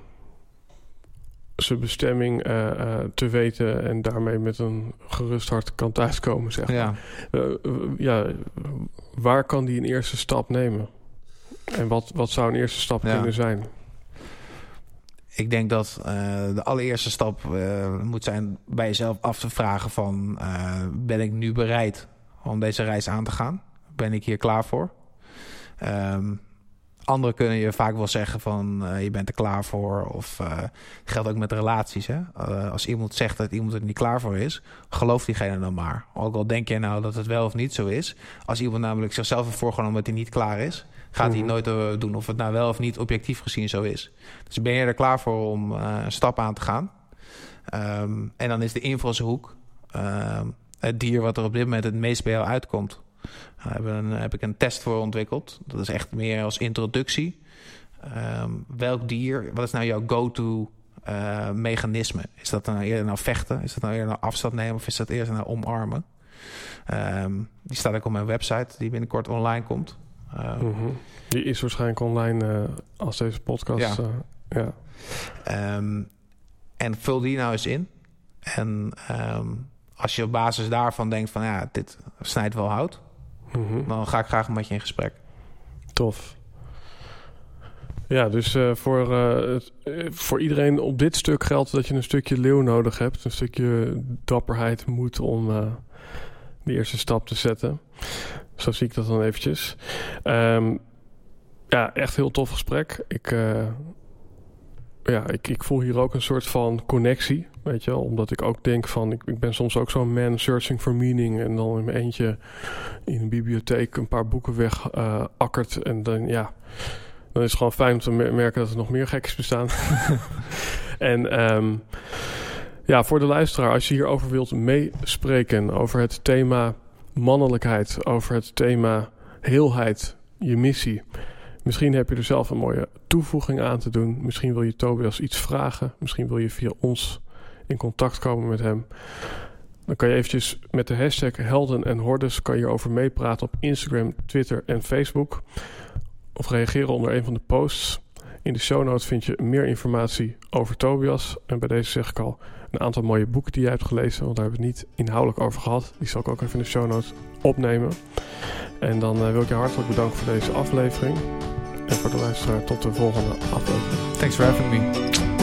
zijn bestemming eh, eh, te weten... en daarmee met een gerust hart kan thuiskomen, zeg maar. Ja. Eh, ja, waar kan die een eerste stap nemen? En wat, wat zou een eerste stap Ja. kunnen zijn? Ik denk dat de allereerste stap moet zijn bij jezelf af te vragen van... ben ik nu bereid om deze reis aan te gaan? Ben ik hier klaar voor? Ehm, anderen kunnen je vaak wel zeggen van eh, je bent er klaar voor. Of eh geldt ook met relaties. Hè? Eh, als iemand zegt dat iemand er niet klaar voor is, geloof diegene dan maar. Ook al denk je nou dat het wel of niet zo is. Als iemand namelijk zichzelf heeft voorgenomen dat hij niet klaar is, gaat hij Mhm. nooit doen of het nou wel of niet objectief gezien zo is. Dus ben je er klaar voor om een stap aan te gaan? Ehm, en dan is de invalshoek ehm, het dier wat er op dit moment het meest bij jou uitkomt. Daar heb, een, heb ik een test voor ontwikkeld. Dat is echt meer als introductie. Ehm, welk dier, wat is nou jouw go-to eh, mechanisme? Is dat nou eerder nou vechten? Is dat nou eerder nou afstand nemen? Of is dat eerder nou omarmen? Ehm, die staat ook op mijn website, die binnenkort online komt. Ehm, Mhm. Die is waarschijnlijk online eh, als deze podcast. Ja. eh, ja. En vul die nou eens in. En als je op basis daarvan denkt van ja, dit snijdt wel hout, Mhm. dan ga ik graag met je in gesprek. Tof. Ja, dus eh, voor, eh, eh, voor iedereen op dit stuk geldt dat je een stukje leeuw nodig hebt. Een stukje dapperheid, moed om de eerste stap te zetten. Zo zie ik dat dan eventjes. Ehm, ja, echt heel tof gesprek. Ik, ja, ik, ik voel hier ook een soort van connectie, weet je wel. Omdat ik ook denk van, ik, ik ben soms ook zo'n man searching for meaning. En dan in mijn eentje in een bibliotheek een paar boeken weg eh, akkert. En dan, ja, dan is het gewoon fijn om te mer- merken dat er nog meer gekjes bestaan. en ehm, ja, voor de luisteraar, als je hierover wilt meespreken, over het thema mannelijkheid, over het thema heelheid, je missie. Misschien heb je er zelf een mooie toevoeging aan te doen. Misschien wil je Tobias iets vragen. Misschien wil je via ons in contact komen met hem. Dan kan je eventjes met de hashtag Helden en Hordes kan je over meepraten op Instagram, Twitter en Facebook. Of reageren onder een van de posts. In de show notes vind je meer informatie over Tobias. En bij deze zeg ik al een aantal mooie boeken die jij hebt gelezen. Want daar hebben we het niet inhoudelijk over gehad. Die zal ik ook even in de show notes opnemen. En dan uh, wil ik je hartelijk bedanken voor deze aflevering. En voor de luisteraar tot de volgende aflevering. Thanks for having me.